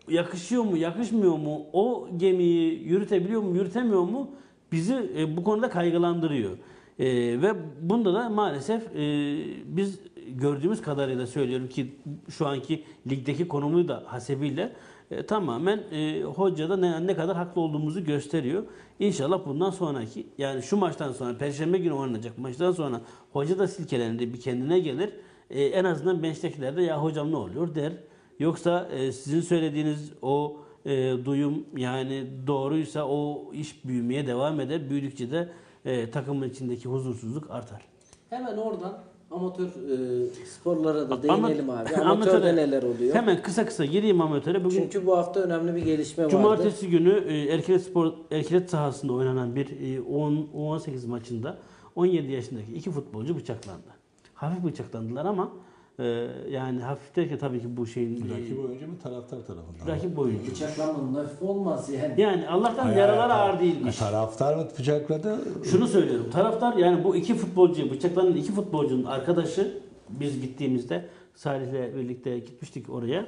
yakışıyor mu, yakışmıyor mu, o gemiyi yürütebiliyor mu, yürütemiyor mu bizi e, bu konuda kaygılandırıyor. E, ve bunda da maalesef e, biz gördüğümüz kadarıyla söylüyorum ki şu anki ligdeki konumu da hasebiyle e, tamamen e, hocada ne, ne kadar haklı olduğumuzu gösteriyor. İnşallah bundan sonraki yani şu maçtan sonra Perşembe günü oynanacak maçtan sonra hoca da silkelendi bir kendine gelir. E, en azından bench'tekiler de ya hocam ne oluyor der. Yoksa e, sizin söylediğiniz o e, duyum yani doğruysa o iş büyümeye devam eder. Büyüdükçe de e, takımın içindeki huzursuzluk artar. Hemen oradan amatör e, sporlara da Ama- değinelim abi. Amatörde neler oluyor? Hemen kısa kısa gireyim amatöre. Bugün Çünkü bu hafta önemli bir gelişme vardı. Cumartesi günü e, Erkilet Spor Erkilet sahasında oynanan bir e, 10 18 maçında 17 yaşındaki iki futbolcu bıçaklandı. Hafif bıçaklandılar ama e, yani hafif derken tabii ki bu şeyin Rakip oyuncu mu taraftar tarafından? rakip oyuncu. Bıçaklanmanın hafif olmaz yani. Yani Allah'tan Hayır, yaralar ağır değilmiş. Taraftar mı bıçakladı? Şunu söylüyorum. Taraftar yani bu iki futbolcu, bıçaklanan iki futbolcunun arkadaşı biz gittiğimizde Salih'le birlikte gitmiştik oraya.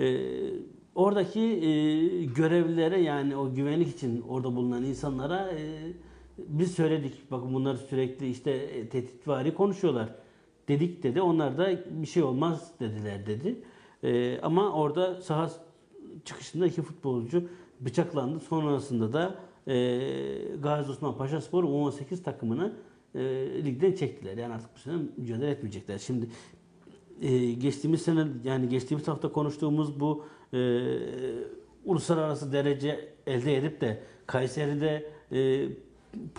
Ee, oradaki e, görevlilere yani o güvenlik için orada bulunan insanlara e, biz söyledik. Bakın bunlar sürekli işte e, tehditvari konuşuyorlar. Dedik dedi. Onlar da bir şey olmaz dediler dedi. Ee, ama orada saha çıkışında iki futbolcu bıçaklandı. Sonrasında da e, Gazi Osman Paşa Spor U18 takımını e, ligden çektiler. Yani artık bu sene mücadele etmeyecekler. Şimdi e, geçtiğimiz sene yani geçtiğimiz hafta konuştuğumuz bu e, uluslararası derece elde edip de Kayseri'de e,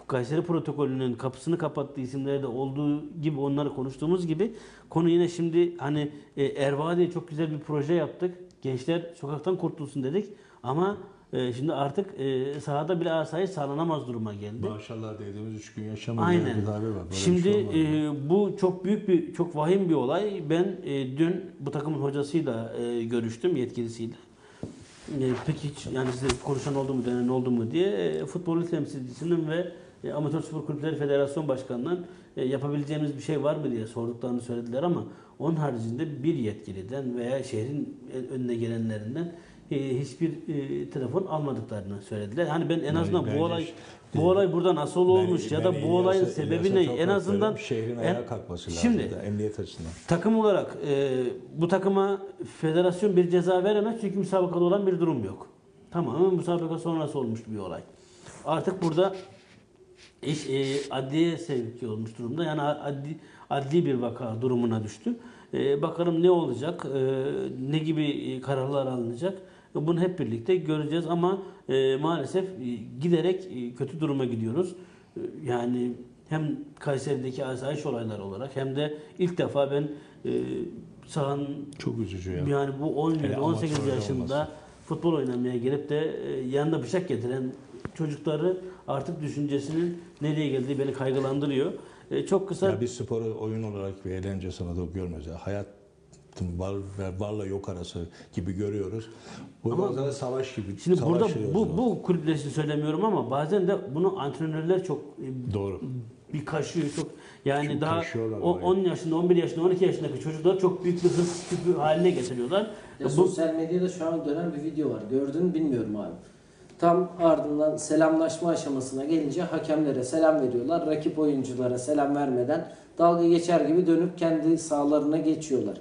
Kayseri protokolünün kapısını kapattığı isimlerde olduğu gibi onları konuştuğumuz gibi konu yine şimdi hani e, Erva diye çok güzel bir proje yaptık. Gençler sokaktan kurtulsun dedik ama e, şimdi artık e, sahada bile asayiş sağlanamaz duruma geldi. Maşallah dediğimiz üç gün yaşamadı. Aynen. Bir tabir var. Böyle bir Şimdi şey e, bu çok büyük bir, çok vahim bir olay. Ben e, dün bu takımın hocasıyla e, görüştüm, yetkilisiyle. E, peki hiç yani size konuşan oldu mu, denen oldu mu diye e, futbol temsilcisinin ve e, Amatör Spor Kulüpleri Federasyon Başkanı'ndan e, yapabileceğimiz bir şey var mı diye sorduklarını söylediler ama onun haricinde bir yetkiliden veya şehrin önüne gelenlerinden e, hiçbir e, telefon almadıklarını söylediler. Hani ben en azından bence bu olay işte- bu olay burada nasıl olmuş Ben- ya da ben bu olayın İlyas'a- sebebi İlyas'a ne? En azından şehrin ayağa kalkması lazım. Şimdi da, emniyet açısından. takım olarak e, bu takıma federasyon bir ceza veremez çünkü müsabakada olan bir durum yok. Tamamen müsabaka sonrası olmuş bir olay. Artık burada iş e, adliye sevki olmuş durumda. Yani adli, adli bir vaka durumuna düştü. E, bakalım ne olacak, e, ne gibi kararlar alınacak. Bunu hep birlikte göreceğiz ama e, maalesef e, giderek e, kötü duruma gidiyoruz. E, yani hem Kayseri'deki asayiş olayları olarak hem de ilk defa ben e, sahanın Çok üzücü ya. yani bu 17 Hele 18 amatörde yaşında olması. futbol oynamaya gelip de e, yanında bıçak getiren çocukları artık düşüncesinin nereye geldiği beni kaygılandırıyor. E, çok kısa Ya biz sporu oyun olarak bir eğlence sanatı görmüyoruz. Ya. Hayatın var ve varla yok arası gibi görüyoruz. Bu Ama- bazen savaş gibi. Şimdi burada savaşıyoruz bu bu kulüpler için söylemiyorum ama bazen de bunu antrenörler çok e, Doğru. bir kaşıyor çok yani Çok daha o, orayı. 10 yaşında 11 yaşında 12 yaşındaki çocuklar çok büyük bir hırs küpü haline getiriyorlar. Ya bu sosyal medyada şu an dönen bir video var. Gördün mü bilmiyorum abi. Tam ardından selamlaşma aşamasına gelince hakemlere selam veriyorlar. Rakip oyunculara selam vermeden dalga geçer gibi dönüp kendi sahalarına geçiyorlar.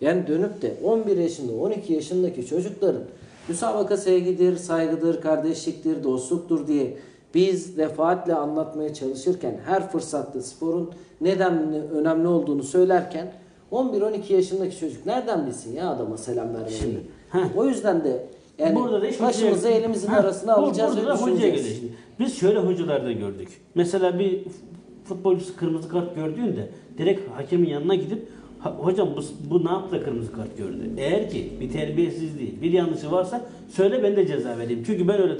Yani dönüp de 11 yaşında 12 yaşındaki çocukların müsabaka sevgidir, saygıdır, kardeşliktir, dostluktur diye biz defaatle anlatmaya çalışırken her fırsatta sporun neden önemli olduğunu söylerken 11-12 yaşındaki çocuk nereden bilsin ya adama selam vermeyi? O yüzden de yani burada da iş başımızı hocaya- elimizin Ha, arasına alacağız burada ve hocaya düşüneceğiz. şimdi. Biz şöyle hocalarda gördük. Mesela bir futbolcusu kırmızı kart gördüğünde direkt hakemin yanına gidip "Ha- hocam bu, bu ne yaptı kırmızı kart gördü? Eğer ki bir terbiyesizliği, bir yanlışı varsa söyle ben de ceza vereyim. Çünkü ben öyle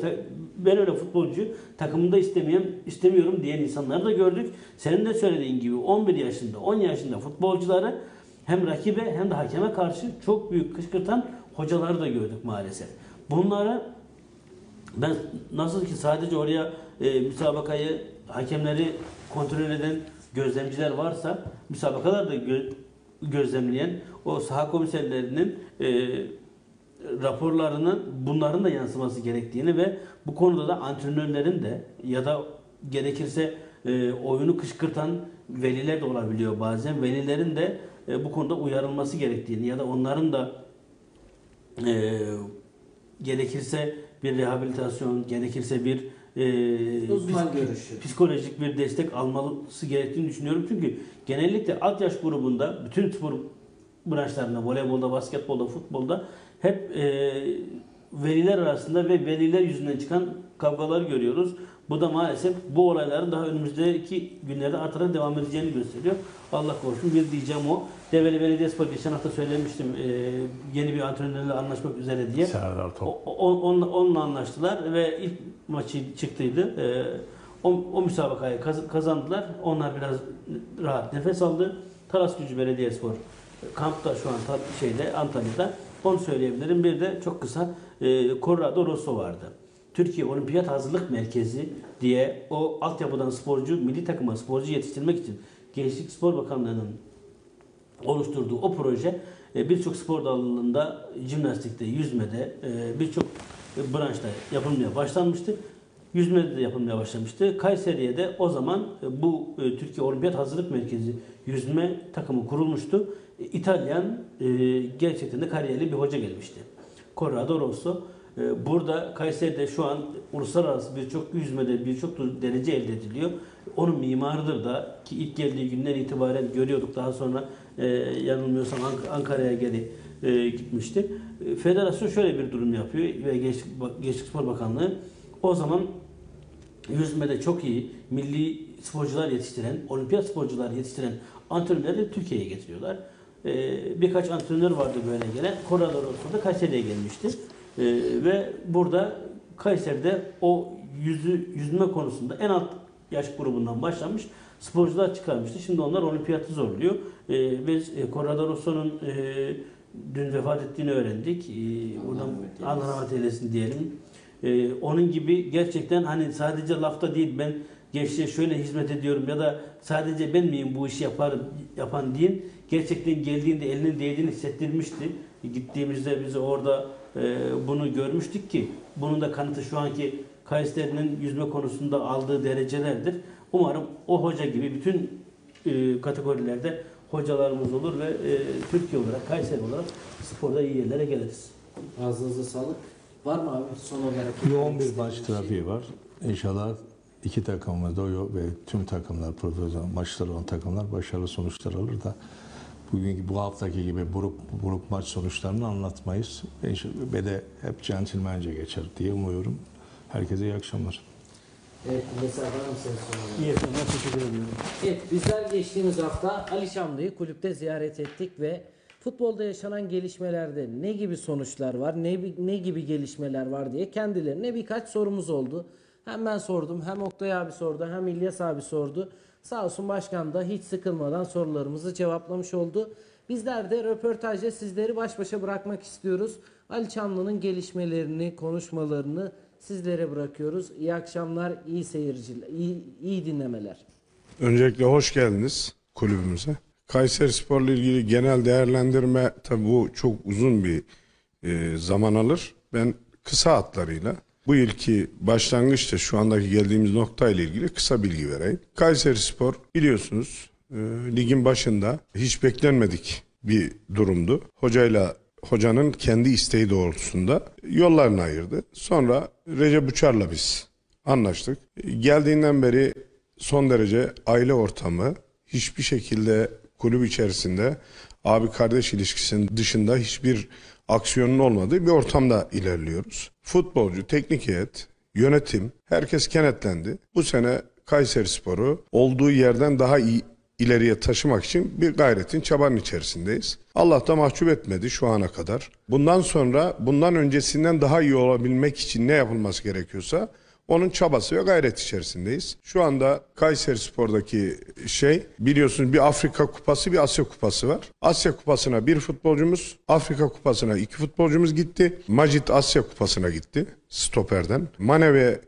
ben öyle futbolcu takımında istemeyen istemiyorum diyen insanları da gördük. Senin de söylediğin gibi 11 yaşında, 10 yaşında futbolcuları hem rakibe hem de hakeme karşı çok büyük kışkırtan hocaları da gördük maalesef. Bunları ben nasıl ki sadece oraya e, müsabakayı hakemleri kontrol eden gözlemciler varsa müsabakalar da gözlemleyen o saha komiserlerinin e, raporlarının bunların da yansıması gerektiğini ve bu konuda da antrenörlerin de ya da gerekirse e, oyunu kışkırtan veliler de olabiliyor bazen. Velilerin de e, bu konuda uyarılması gerektiğini ya da onların da e, gerekirse bir rehabilitasyon, gerekirse bir e, Uzman psik- görüşü. psikolojik bir destek alması gerektiğini düşünüyorum. Çünkü genellikle alt yaş grubunda bütün spor branşlarında, voleybolda, basketbolda, futbolda hep e, veliler arasında ve veliler yüzünden çıkan kavgalar görüyoruz. Bu da maalesef bu olayların daha önümüzdeki günlerde artarak devam edeceğini gösteriyor. Allah korusun bir diyeceğim o. Develi Belediyespor geçen hafta söylemiştim e, yeni bir antrenörle anlaşmak üzere diye. Serdar Top. O- o- onunla, onunla anlaştılar ve ilk maçı çıktıydı. Ee, o, o müsabakayı kaz- kazandılar. Onlar biraz rahat nefes aldı. Talas Gücü Belediyespor kampta şu an şeyde Antalya'da. Onu söyleyebilirim. Bir de çok kısa e, Corrado Rosso vardı. Türkiye Olimpiyat Hazırlık Merkezi diye o altyapıdan sporcu, milli takıma sporcu yetiştirmek için Gençlik Spor Bakanlığı'nın oluşturduğu o proje e, birçok spor dalında, jimnastikte, yüzmede, e, birçok branşta yapılmaya başlanmıştı. Yüzmede de yapılmaya başlamıştı. Kayseri'ye de o zaman e, bu e, Türkiye Olimpiyat Hazırlık Merkezi yüzme takımı kurulmuştu. E, İtalyan e, gerçekten de kariyerli bir hoca gelmişti. Corrado Rosso. E, Burada Kayseri'de şu an uluslararası birçok yüzmede birçok derece elde ediliyor. Onun mimarıdır da ki ilk geldiği günden itibaren görüyorduk. Daha sonra e, yanılmıyorsam Ank- Ankara'ya geri e, gitmişti. E, Federasyon şöyle bir durum yapıyor ve Gençlik, Gençlik Spor Bakanlığı o zaman yüzmede çok iyi milli sporcular yetiştiren, olimpiyat sporcular yetiştiren antrenörleri Türkiye'ye getiriyorlar. Ee, birkaç antrenör vardı böyle gelen. Rosso da Kayseri'ye gelmişti. Ee, ve burada Kayseri'de o yüzü, yüzme konusunda en alt yaş grubundan başlamış sporcular çıkarmıştı. Şimdi onlar olimpiyatı zorluyor. Ee, biz e, Corrado Rosso'nun e, dün vefat ettiğini öğrendik. Ee, buradan Allah rahmet eylesin diyelim. Ee, onun gibi gerçekten hani sadece lafta değil ben gençliğe şöyle hizmet ediyorum ya da sadece ben miyim bu işi yaparım yapan değil. Gerçekten geldiğinde elinin değdiğini hissettirmişti. Gittiğimizde biz orada e, bunu görmüştük ki bunun da kanıtı şu anki Kayseri'nin yüzme konusunda aldığı derecelerdir. Umarım o hoca gibi bütün e, kategorilerde hocalarımız olur ve e, Türkiye olarak, Kayseri olarak sporda iyi yerlere geliriz. Ağzınıza sağlık. Var mı abi son olarak? Yoğun bir maç trafiği var. İnşallah iki takımımız da o- ve tüm takımlar, profesyonel maçları olan takımlar başarılı sonuçlar alır da bugünkü bu haftaki gibi buruk, buruk maç sonuçlarını anlatmayız. İnşallah- Ve de hep centilmence geçer diye umuyorum. Herkese iyi akşamlar. Evet, mesela bana sen soralım. İyi akşamlar, teşekkür ediyorum. Evet, bizler geçtiğimiz hafta Ali Şamlı'yı kulüpte ziyaret ettik ve futbolda yaşanan gelişmelerde ne gibi sonuçlar var, ne, ne gibi gelişmeler var diye kendilerine birkaç sorumuz oldu. Hem ben sordum, hem Oktay abi sordu, hem İlyas abi sordu. Sağ olsun başkan da hiç sıkılmadan sorularımızı cevaplamış oldu. Bizler de röportajda sizleri baş başa bırakmak istiyoruz. Ali Çamlı'nın gelişmelerini, konuşmalarını sizlere bırakıyoruz. İyi akşamlar, iyi seyirciler, iyi, iyi dinlemeler. Öncelikle hoş geldiniz kulübümüze. Kayseri Spor'la ilgili genel değerlendirme tabi bu çok uzun bir e, zaman alır. Ben kısa hatlarıyla bu yılki başlangıçta şu andaki geldiğimiz nokta ile ilgili kısa bilgi vereyim. Kayseri Spor biliyorsunuz e, ligin başında hiç beklenmedik bir durumdu. Hocayla hocanın kendi isteği doğrultusunda yollarını ayırdı. Sonra Recep Uçar'la biz anlaştık. Geldiğinden beri son derece aile ortamı hiçbir şekilde kulüp içerisinde abi kardeş ilişkisinin dışında hiçbir aksiyonun olmadığı bir ortamda ilerliyoruz. Futbolcu, teknik heyet, yönetim herkes kenetlendi. Bu sene Kayseri Sporu olduğu yerden daha iyi ileriye taşımak için bir gayretin çabanın içerisindeyiz. Allah da mahcup etmedi şu ana kadar. Bundan sonra bundan öncesinden daha iyi olabilmek için ne yapılması gerekiyorsa onun çabası ve gayret içerisindeyiz. Şu anda Kayseri Spor'daki şey biliyorsunuz bir Afrika Kupası bir Asya Kupası var. Asya Kupası'na bir futbolcumuz, Afrika Kupası'na iki futbolcumuz gitti. Macit Asya Kupası'na gitti stoperden. Mane ve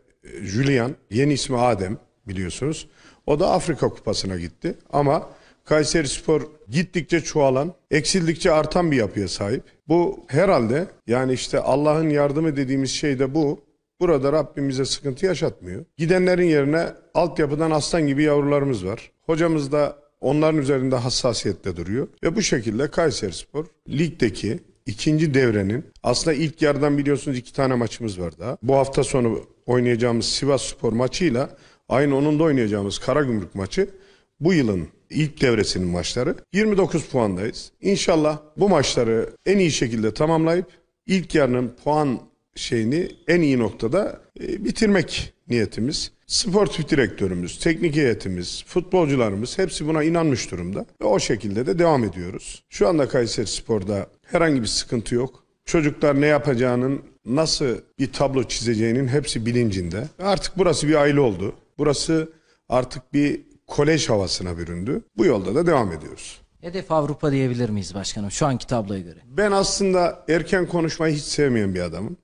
Julian yeni ismi Adem biliyorsunuz. O da Afrika Kupası'na gitti. Ama Kayseri Spor gittikçe çoğalan, eksildikçe artan bir yapıya sahip. Bu herhalde yani işte Allah'ın yardımı dediğimiz şey de bu. Burada Rabbim bize sıkıntı yaşatmıyor. Gidenlerin yerine altyapıdan aslan gibi yavrularımız var. Hocamız da onların üzerinde hassasiyetle duruyor. Ve bu şekilde Kayseri Spor ligdeki ikinci devrenin aslında ilk yarıdan biliyorsunuz iki tane maçımız var daha. Bu hafta sonu oynayacağımız Sivas Spor maçıyla aynı onun da oynayacağımız Karagümrük maçı bu yılın ilk devresinin maçları. 29 puandayız. İnşallah bu maçları en iyi şekilde tamamlayıp ilk yarının puan şeyini en iyi noktada e, bitirmek niyetimiz. Sportif direktörümüz, teknik heyetimiz, futbolcularımız hepsi buna inanmış durumda. Ve o şekilde de devam ediyoruz. Şu anda Kayseri Spor'da herhangi bir sıkıntı yok. Çocuklar ne yapacağının, nasıl bir tablo çizeceğinin hepsi bilincinde. Artık burası bir aile oldu. Burası artık bir kolej havasına büründü. Bu yolda da devam ediyoruz. Hedef Avrupa diyebilir miyiz başkanım şu anki tabloya göre? Ben aslında erken konuşmayı hiç sevmeyen bir adamım.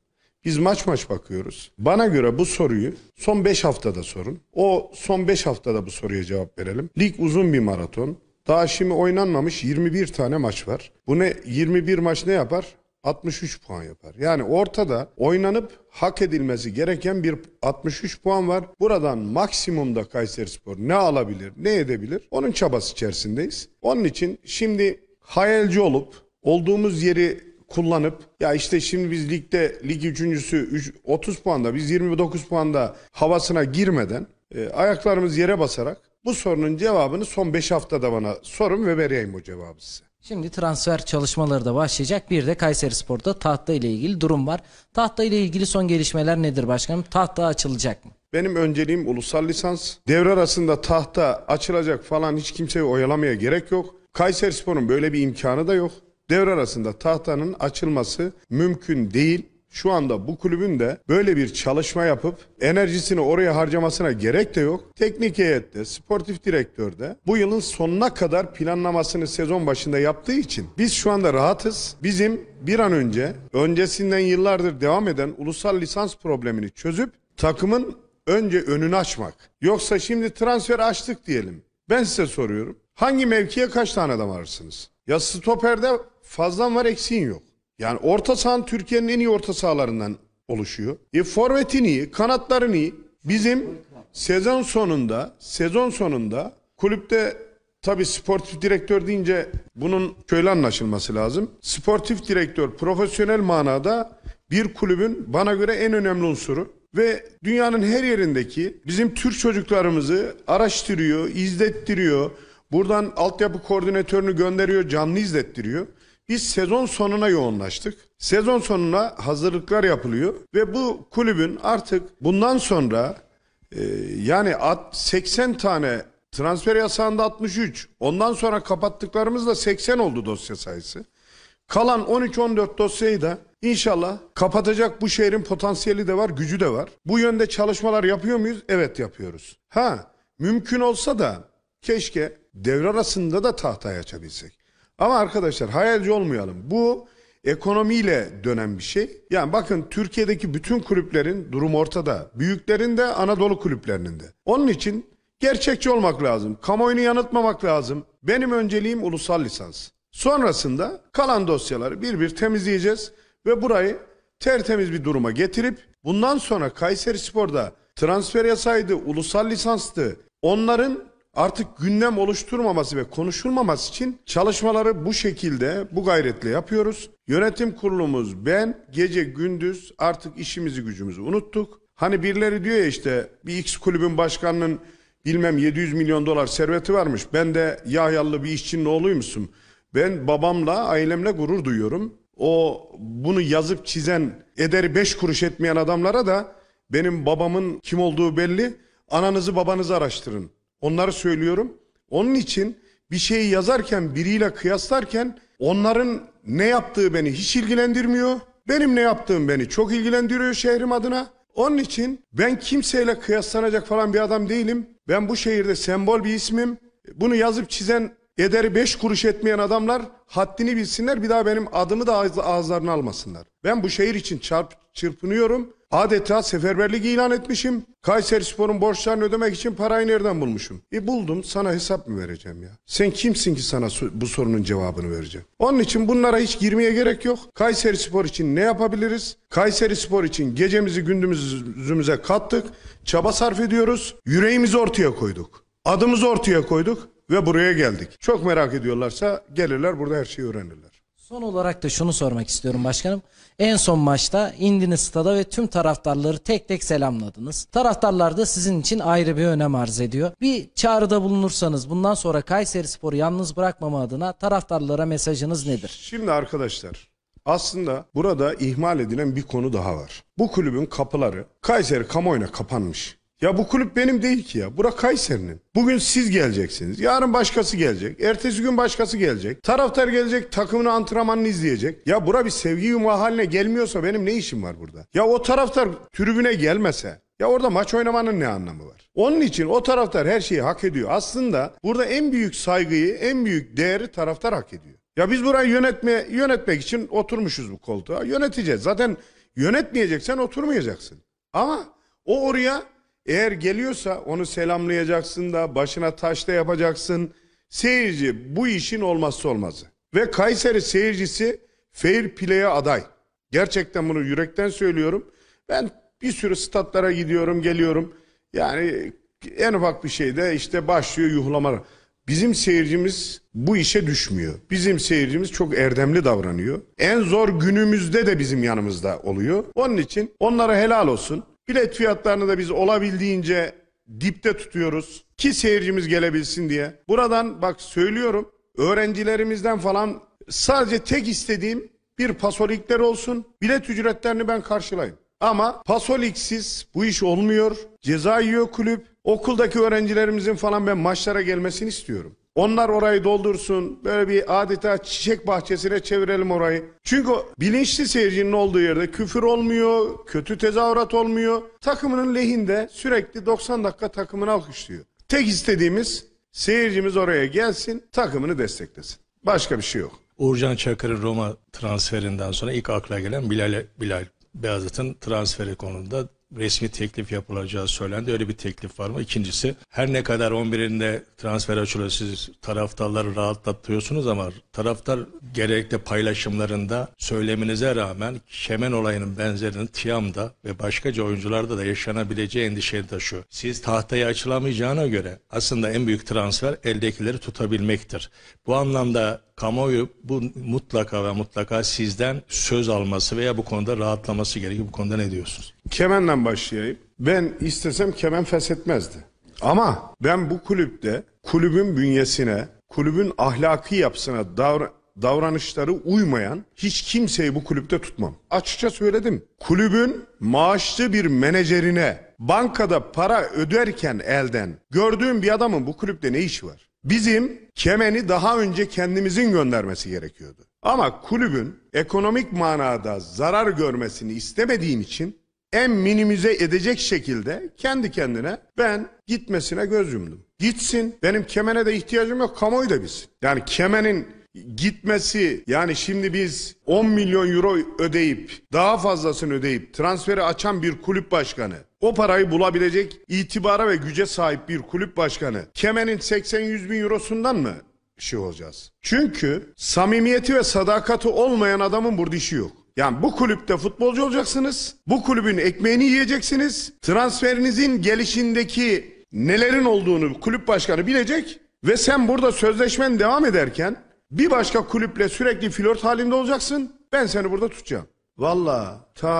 Biz maç maç bakıyoruz. Bana göre bu soruyu son 5 haftada sorun. O son 5 haftada bu soruya cevap verelim. Lig uzun bir maraton. Daha şimdi oynanmamış 21 tane maç var. Bu ne 21 maç ne yapar? 63 puan yapar. Yani ortada oynanıp hak edilmesi gereken bir 63 puan var. Buradan maksimumda Kayserispor ne alabilir, ne edebilir? Onun çabası içerisindeyiz. Onun için şimdi hayalci olup olduğumuz yeri kullanıp ya işte şimdi biz ligde lig üçüncüsü üç- 30 puanda biz 29 puanda havasına girmeden e, ayaklarımız yere basarak bu sorunun cevabını son 5 haftada bana sorun ve vereyim o cevabı size. Şimdi transfer çalışmaları da başlayacak. Bir de Kayseri Spor'da tahta ile ilgili durum var. Tahta ile ilgili son gelişmeler nedir başkanım? Tahta açılacak mı? Benim önceliğim ulusal lisans. Devre arasında tahta açılacak falan hiç kimseyi oyalamaya gerek yok. Kayseri Spor'un böyle bir imkanı da yok. Devre arasında tahtanın açılması mümkün değil. Şu anda bu kulübün de böyle bir çalışma yapıp enerjisini oraya harcamasına gerek de yok. Teknik heyette, sportif direktörde bu yılın sonuna kadar planlamasını sezon başında yaptığı için biz şu anda rahatız. Bizim bir an önce öncesinden yıllardır devam eden ulusal lisans problemini çözüp takımın önce önünü açmak. Yoksa şimdi transfer açtık diyelim. Ben size soruyorum. Hangi mevkiye kaç tane adam arırsınız? Ya stoperde fazlan var eksiğin yok. Yani orta sahan Türkiye'nin en iyi orta sahalarından oluşuyor. E forvetin iyi, kanatların iyi. Bizim sezon sonunda, sezon sonunda kulüpte tabii sportif direktör deyince bunun şöyle anlaşılması lazım. Sportif direktör profesyonel manada bir kulübün bana göre en önemli unsuru ve dünyanın her yerindeki bizim Türk çocuklarımızı araştırıyor, izlettiriyor. Buradan altyapı koordinatörünü gönderiyor, canlı izlettiriyor. Biz sezon sonuna yoğunlaştık. Sezon sonuna hazırlıklar yapılıyor ve bu kulübün artık bundan sonra e, yani at- 80 tane transfer yasağında 63. Ondan sonra kapattıklarımızda 80 oldu dosya sayısı. Kalan 13-14 dosyayı da inşallah kapatacak bu şehrin potansiyeli de var, gücü de var. Bu yönde çalışmalar yapıyor muyuz? Evet yapıyoruz. Ha, mümkün olsa da keşke devre arasında da tahtayı açabilsek. Ama arkadaşlar hayalci olmayalım. Bu ekonomiyle dönen bir şey. Yani bakın Türkiye'deki bütün kulüplerin durum ortada. Büyüklerin de Anadolu kulüplerinin de. Onun için gerçekçi olmak lazım. Kamuoyunu yanıltmamak lazım. Benim önceliğim ulusal lisans. Sonrasında kalan dosyaları bir bir temizleyeceğiz ve burayı tertemiz bir duruma getirip bundan sonra Kayseri Spor'da transfer yasaydı, ulusal lisanstı. Onların artık gündem oluşturmaması ve konuşulmaması için çalışmaları bu şekilde, bu gayretle yapıyoruz. Yönetim kurulumuz ben gece gündüz artık işimizi gücümüzü unuttuk. Hani birileri diyor ya işte bir X kulübün başkanının bilmem 700 milyon dolar serveti varmış. Ben de Yahyalı bir işçinin oğluymuşum. Ben babamla, ailemle gurur duyuyorum. O bunu yazıp çizen, ederi beş kuruş etmeyen adamlara da benim babamın kim olduğu belli. Ananızı babanızı araştırın. Onları söylüyorum. Onun için bir şeyi yazarken, biriyle kıyaslarken onların ne yaptığı beni hiç ilgilendirmiyor. Benim ne yaptığım beni çok ilgilendiriyor şehrim adına. Onun için ben kimseyle kıyaslanacak falan bir adam değilim. Ben bu şehirde sembol bir ismim. Bunu yazıp çizen ederi beş kuruş etmeyen adamlar haddini bilsinler bir daha benim adımı da ağız- ağızlarına almasınlar. Ben bu şehir için çarp, çırpınıyorum. Adeta seferberlik ilan etmişim. Kayseri Spor'un borçlarını ödemek için parayı nereden bulmuşum? E buldum sana hesap mı vereceğim ya? Sen kimsin ki sana bu sorunun cevabını vereceğim? Onun için bunlara hiç girmeye gerek yok. Kayseri Spor için ne yapabiliriz? Kayseri Spor için gecemizi gündüzümüze kattık. Çaba sarf ediyoruz. Yüreğimizi ortaya koyduk. Adımızı ortaya koyduk ve buraya geldik. Çok merak ediyorlarsa gelirler burada her şeyi öğrenirler. Son olarak da şunu sormak istiyorum başkanım. En son maçta indiniz stada ve tüm taraftarları tek tek selamladınız. Taraftarlar da sizin için ayrı bir önem arz ediyor. Bir çağrıda bulunursanız bundan sonra Kayseri Spor'u yalnız bırakmama adına taraftarlara mesajınız nedir? Şimdi arkadaşlar Aslında burada ihmal edilen bir konu daha var. Bu kulübün kapıları Kayseri kamuoyuna kapanmış. Ya bu kulüp benim değil ki ya. Bura Kayseri'nin. Bugün siz geleceksiniz. Yarın başkası gelecek. Ertesi gün başkası gelecek. Taraftar gelecek takımını antrenmanını izleyecek. Ya bura bir sevgi yumağı haline gelmiyorsa benim ne işim var burada? Ya o taraftar tribüne gelmese ya orada maç oynamanın ne anlamı var? Onun için o taraftar her şeyi hak ediyor. Aslında burada en büyük saygıyı, en büyük değeri taraftar hak ediyor. Ya biz burayı yönetme, yönetmek için oturmuşuz bu koltuğa. Yöneteceğiz. Zaten yönetmeyeceksen oturmayacaksın. Ama o oraya eğer geliyorsa onu selamlayacaksın da başına taş da yapacaksın. Seyirci bu işin olmazsa olmazı. Ve Kayseri seyircisi fair play'e aday. Gerçekten bunu yürekten söylüyorum. Ben bir sürü statlara gidiyorum, geliyorum. Yani en ufak bir şeyde işte başlıyor yuhlamalar. Bizim seyircimiz bu işe düşmüyor. Bizim seyircimiz çok erdemli davranıyor. En zor günümüzde de bizim yanımızda oluyor. Onun için onlara helal olsun. Bilet fiyatlarını da biz olabildiğince dipte tutuyoruz ki seyircimiz gelebilsin diye. Buradan bak söylüyorum öğrencilerimizden falan sadece tek istediğim bir pasolikler olsun. Bilet ücretlerini ben karşılayayım. Ama pasoliksiz bu iş olmuyor. Ceza yiyor kulüp. Okuldaki öğrencilerimizin falan ben maçlara gelmesini istiyorum. Onlar orayı doldursun. Böyle bir adeta çiçek bahçesine çevirelim orayı. Çünkü bilinçli seyircinin olduğu yerde küfür olmuyor, kötü tezahürat olmuyor. Takımının lehinde sürekli 90 dakika takımını alkışlıyor. Tek istediğimiz seyircimiz oraya gelsin, takımını desteklesin. Başka bir şey yok. Uğurcan Çakır'ın Roma transferinden sonra ilk akla gelen Bilal, Bilal Beyazıt'ın transferi konusunda resmi teklif yapılacağı söylendi. Öyle bir teklif var mı? İkincisi her ne kadar 11'inde transfer açılıyor siz taraftarları rahatlatıyorsunuz ama taraftar gerekli paylaşımlarında söyleminize rağmen Kemen olayının benzerini Tiam'da ve başkaca oyuncularda da yaşanabileceği endişeni taşıyor. Siz tahtaya açılamayacağına göre aslında en büyük transfer eldekileri tutabilmektir. Bu anlamda kamuoyu bu mutlaka ve mutlaka sizden söz alması veya bu konuda rahatlaması gerekiyor. Bu konuda ne diyorsunuz? Kemen'den başlayayım. Ben istesem Kemen feshetmezdi. Ama ben bu kulüpte kulübün bünyesine, kulübün ahlaki yapısına davra- davranışları uymayan hiç kimseyi bu kulüpte tutmam. Açıkça söyledim. Kulübün maaşlı bir menajerine bankada para öderken elden gördüğüm bir adamın bu kulüpte ne işi var? Bizim Kemen'i daha önce kendimizin göndermesi gerekiyordu. Ama kulübün ekonomik manada zarar görmesini istemediğim için en minimize edecek şekilde kendi kendine ben gitmesine göz yumdum. Gitsin. Benim kemene de ihtiyacım yok. Kamuoyu da bilsin. Yani kemenin gitmesi yani şimdi biz 10 milyon euro ödeyip daha fazlasını ödeyip transferi açan bir kulüp başkanı o parayı bulabilecek itibara ve güce sahip bir kulüp başkanı kemenin 80-100 bin eurosundan mı şey olacağız? Çünkü samimiyeti ve sadakati olmayan adamın burada işi yok. Yani bu kulüpte futbolcu olacaksınız. Bu kulübün ekmeğini yiyeceksiniz. Transferinizin gelişindeki nelerin olduğunu kulüp başkanı bilecek. Ve sen burada sözleşmen devam ederken bir başka kulüple sürekli flört halinde olacaksın. Ben seni burada tutacağım. Valla ta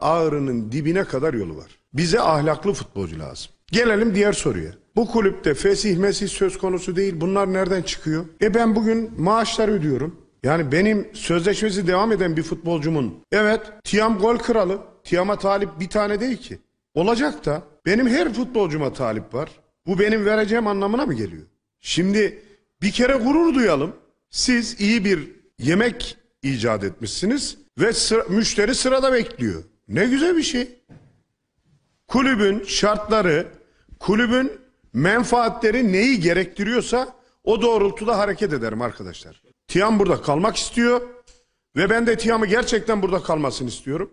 ağrının dibine kadar yolu var. Bize ahlaklı futbolcu lazım. Gelelim diğer soruya. Bu kulüpte fesih mesih söz konusu değil. Bunlar nereden çıkıyor? E ben bugün maaşları ödüyorum. Yani benim sözleşmesi devam eden bir futbolcumun evet Tiam gol kralı. Tiam'a talip bir tane değil ki. Olacak da benim her futbolcuma talip var. Bu benim vereceğim anlamına mı geliyor? Şimdi bir kere gurur duyalım. Siz iyi bir yemek icat etmişsiniz ve sıra- müşteri sırada bekliyor. Ne güzel bir şey. Kulübün şartları, kulübün menfaatleri neyi gerektiriyorsa o doğrultuda hareket ederim arkadaşlar. Tiam burada kalmak istiyor ve ben de Tiam'ı gerçekten burada kalmasını istiyorum.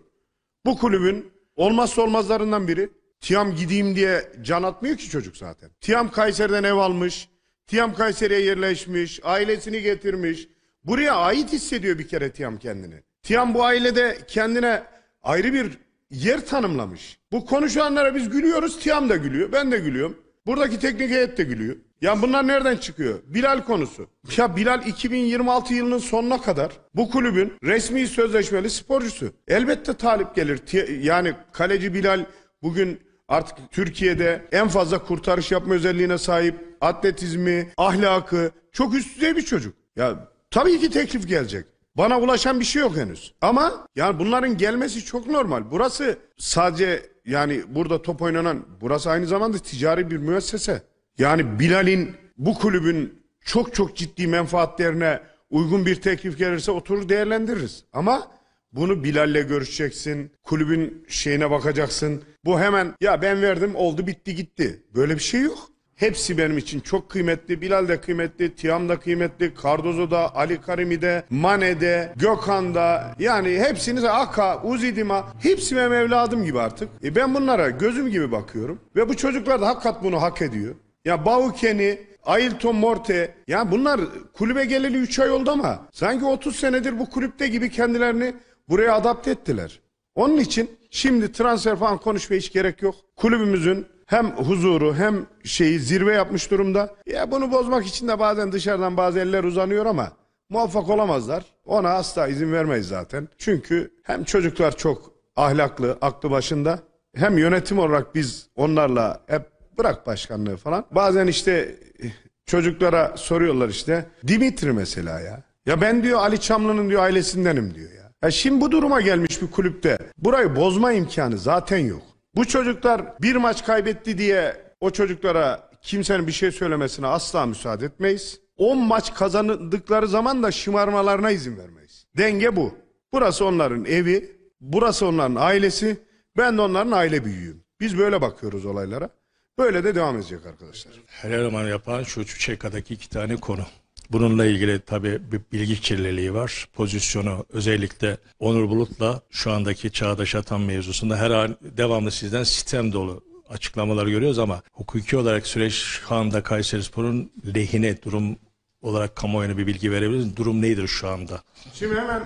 Bu kulübün olmazsa olmazlarından biri. Tiam gideyim diye can atmıyor ki çocuk zaten. Tiam Kayseri'den ev almış. Tiam Kayseri'ye yerleşmiş. Ailesini getirmiş. Buraya ait hissediyor bir kere Tiam kendini. Tiam bu ailede kendine ayrı bir yer tanımlamış. Bu konuşanlara biz gülüyoruz. Tiam da gülüyor. Ben de gülüyorum. Buradaki teknik heyet de gülüyor. Ya bunlar nereden çıkıyor? Bilal konusu. Ya Bilal 2026 yılının sonuna kadar bu kulübün resmi sözleşmeli sporcusu. Elbette talip gelir. Yani kaleci Bilal bugün artık Türkiye'de en fazla kurtarış yapma özelliğine sahip. Atletizmi, ahlakı çok üst düzey bir çocuk. Ya tabii ki teklif gelecek. Bana ulaşan bir şey yok henüz. Ama yani bunların gelmesi çok normal. Burası sadece yani burada top oynanan burası aynı zamanda ticari bir müessese. Yani Bilal'in bu kulübün çok çok ciddi menfaatlerine uygun bir teklif gelirse oturur değerlendiririz. Ama bunu Bilal'le görüşeceksin. Kulübün şeyine bakacaksın. Bu hemen ya ben verdim oldu bitti gitti. Böyle bir şey yok. Hepsi benim için çok kıymetli. Bilal de kıymetli, Tiam da kıymetli, Cardozo da, Ali Karimi de, Mane de, Gökhan da. Yani hepsinize Aka, Uzidima hepsi benim evladım gibi artık. E ben bunlara gözüm gibi bakıyorum. Ve bu çocuklar da hakikat bunu hak ediyor. Ya Baukeni, Ailton Morte ya bunlar kulübe geleli 3 ay oldu ama sanki 30 senedir bu kulüpte gibi kendilerini buraya adapte ettiler. Onun için şimdi transfer falan konuşmaya hiç gerek yok. Kulübümüzün hem huzuru hem şeyi zirve yapmış durumda. Ya bunu bozmak için de bazen dışarıdan bazı eller uzanıyor ama muvaffak olamazlar. Ona asla izin vermeyiz zaten. Çünkü hem çocuklar çok ahlaklı, aklı başında hem yönetim olarak biz onlarla hep bırak başkanlığı falan. Bazen işte çocuklara soruyorlar işte Dimitri mesela ya. Ya ben diyor Ali Çamlı'nın diyor ailesindenim diyor ya. Ya şimdi bu duruma gelmiş bir kulüpte burayı bozma imkanı zaten yok. Bu çocuklar bir maç kaybetti diye o çocuklara kimsenin bir şey söylemesine asla müsaade etmeyiz. 10 maç kazandıkları zaman da şımarmalarına izin vermeyiz. Denge bu. Burası onların evi, burası onların ailesi, ben de onların aile büyüğüyüm. Biz böyle bakıyoruz olaylara. Böyle de devam edecek arkadaşlar. Her eleman yapan şu Çeka'daki iki tane konu. Bununla ilgili tabii bir bilgi kirliliği var. Pozisyonu özellikle Onur Bulut'la şu andaki Çağdaş Atan mevzusunda her an devamlı sizden sistem dolu açıklamalar görüyoruz ama hukuki olarak süreç şu anda Kayserispor'un lehine durum olarak kamuoyuna bir bilgi verebilir misiniz? Durum nedir şu anda? Şimdi hemen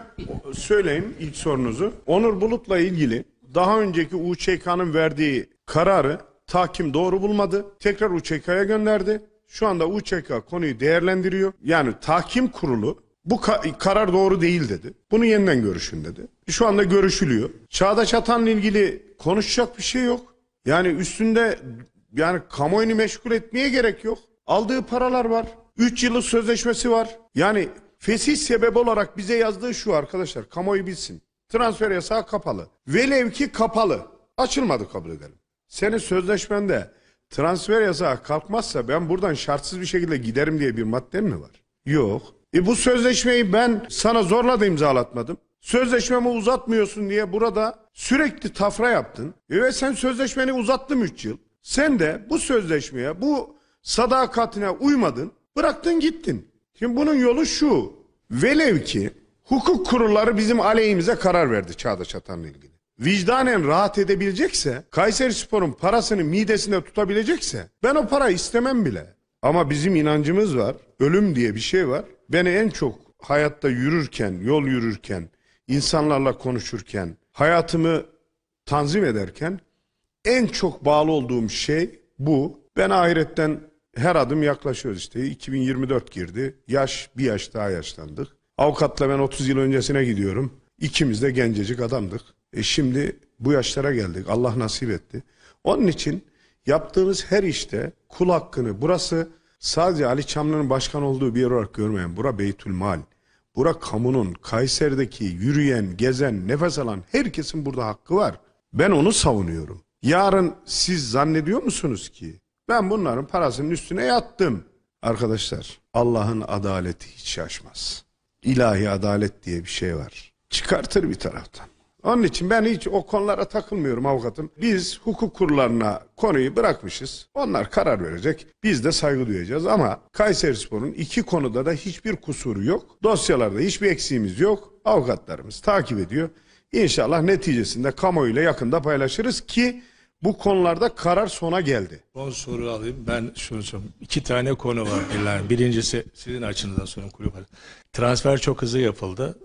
söyleyeyim ilk sorunuzu. Onur Bulut'la ilgili daha önceki UÇK'nın verdiği kararı tahkim doğru bulmadı. Tekrar UÇK'ya gönderdi. Şu anda UÇK konuyu değerlendiriyor. Yani tahkim kurulu bu ka- karar doğru değil dedi. Bunu yeniden görüşün dedi. Şu anda görüşülüyor. Çağdaş Atan'la ilgili konuşacak bir şey yok. Yani üstünde yani kamuoyunu meşgul etmeye gerek yok. Aldığı paralar var. 3 yıllık sözleşmesi var. Yani fesih sebep olarak bize yazdığı şu arkadaşlar kamuoyu bilsin. Transfer yasağı kapalı. Velev ki kapalı. Açılmadı kabul edelim. Senin sözleşmende transfer yasağı kalkmazsa ben buradan şartsız bir şekilde giderim diye bir madden mi var? Yok. E bu sözleşmeyi ben sana zorla da imzalatmadım. Sözleşmemi uzatmıyorsun diye burada sürekli tafra yaptın. E ve sen sözleşmeni uzattım 3 yıl. Sen de bu sözleşmeye, bu sadakatine uymadın. Bıraktın gittin. Şimdi bunun yolu şu. Velev ki hukuk kurulları bizim aleyhimize karar verdi Çağdaş Atan'la ilgili. Vicdanen rahat edebilecekse, Kayseri Spor'un parasını midesinde tutabilecekse ben o parayı istemem bile. Ama bizim inancımız var. Ölüm diye bir şey var. Beni en çok hayatta yürürken, yol yürürken, insanlarla konuşurken, hayatımı tanzim ederken en çok bağlı olduğum şey bu. Ben ahiretten her adım yaklaşıyoruz işte. 2024 girdi. Yaş bir yaş daha yaşlandık. Avukatla ben 30 yıl öncesine gidiyorum. İkimiz de gencecik adamdık. E şimdi bu yaşlara geldik. Allah nasip etti. Onun için yaptığınız her işte kul hakkını burası sadece Ali Çamlı'nın başkan olduğu bir yer olarak görmeyin. Bura Beytül Mal. Bura kamunun, Kayseri'deki yürüyen, gezen, nefes alan herkesin burada hakkı var. Ben onu savunuyorum. Yarın siz zannediyor musunuz ki ben bunların parasının üstüne yattım? Arkadaşlar Allah'ın adaleti hiç şaşmaz. İlahi adalet diye bir şey var. Çıkartır bir taraftan. Onun için ben hiç o konulara takılmıyorum avukatım. Biz hukuk kurullarına konuyu bırakmışız. Onlar karar verecek. Biz de saygı duyacağız ama Kayserispor'un iki konuda da hiçbir kusuru yok. Dosyalarda hiçbir eksiğimiz yok. Avukatlarımız takip ediyor. İnşallah neticesinde kamuoyuyla yakında paylaşırız ki bu konularda karar sona geldi. Son soru alayım. Ben şunu söyleyeyim. İki tane konu var. Birincisi sizin açınızdan sorayım kulüp. Transfer çok hızlı yapıldı.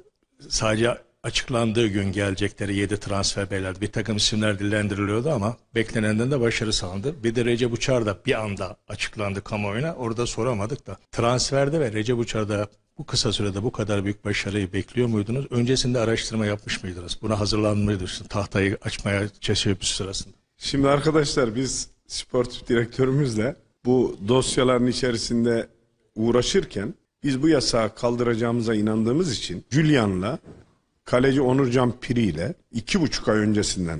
Sadece açıklandığı gün gelecekleri 7 transfer belirlendi. Bir takım isimler dillendiriliyordu ama beklenenden de başarı sağlandı. Bir de Recep Uçar da bir anda açıklandı kamuoyuna. Orada soramadık da. Transferde ve Recep Uçar'da bu kısa sürede bu kadar büyük başarıyı bekliyor muydunuz? Öncesinde araştırma yapmış mıydınız? Buna hazırlanmıydınız. Tahtayı açmaya teşebbüs sırasında. Şimdi arkadaşlar biz sportif direktörümüzle bu dosyaların içerisinde uğraşırken Biz bu yasağı kaldıracağımıza inandığımız için Julian'la kaleci Onurcan Piri ile iki buçuk ay öncesinden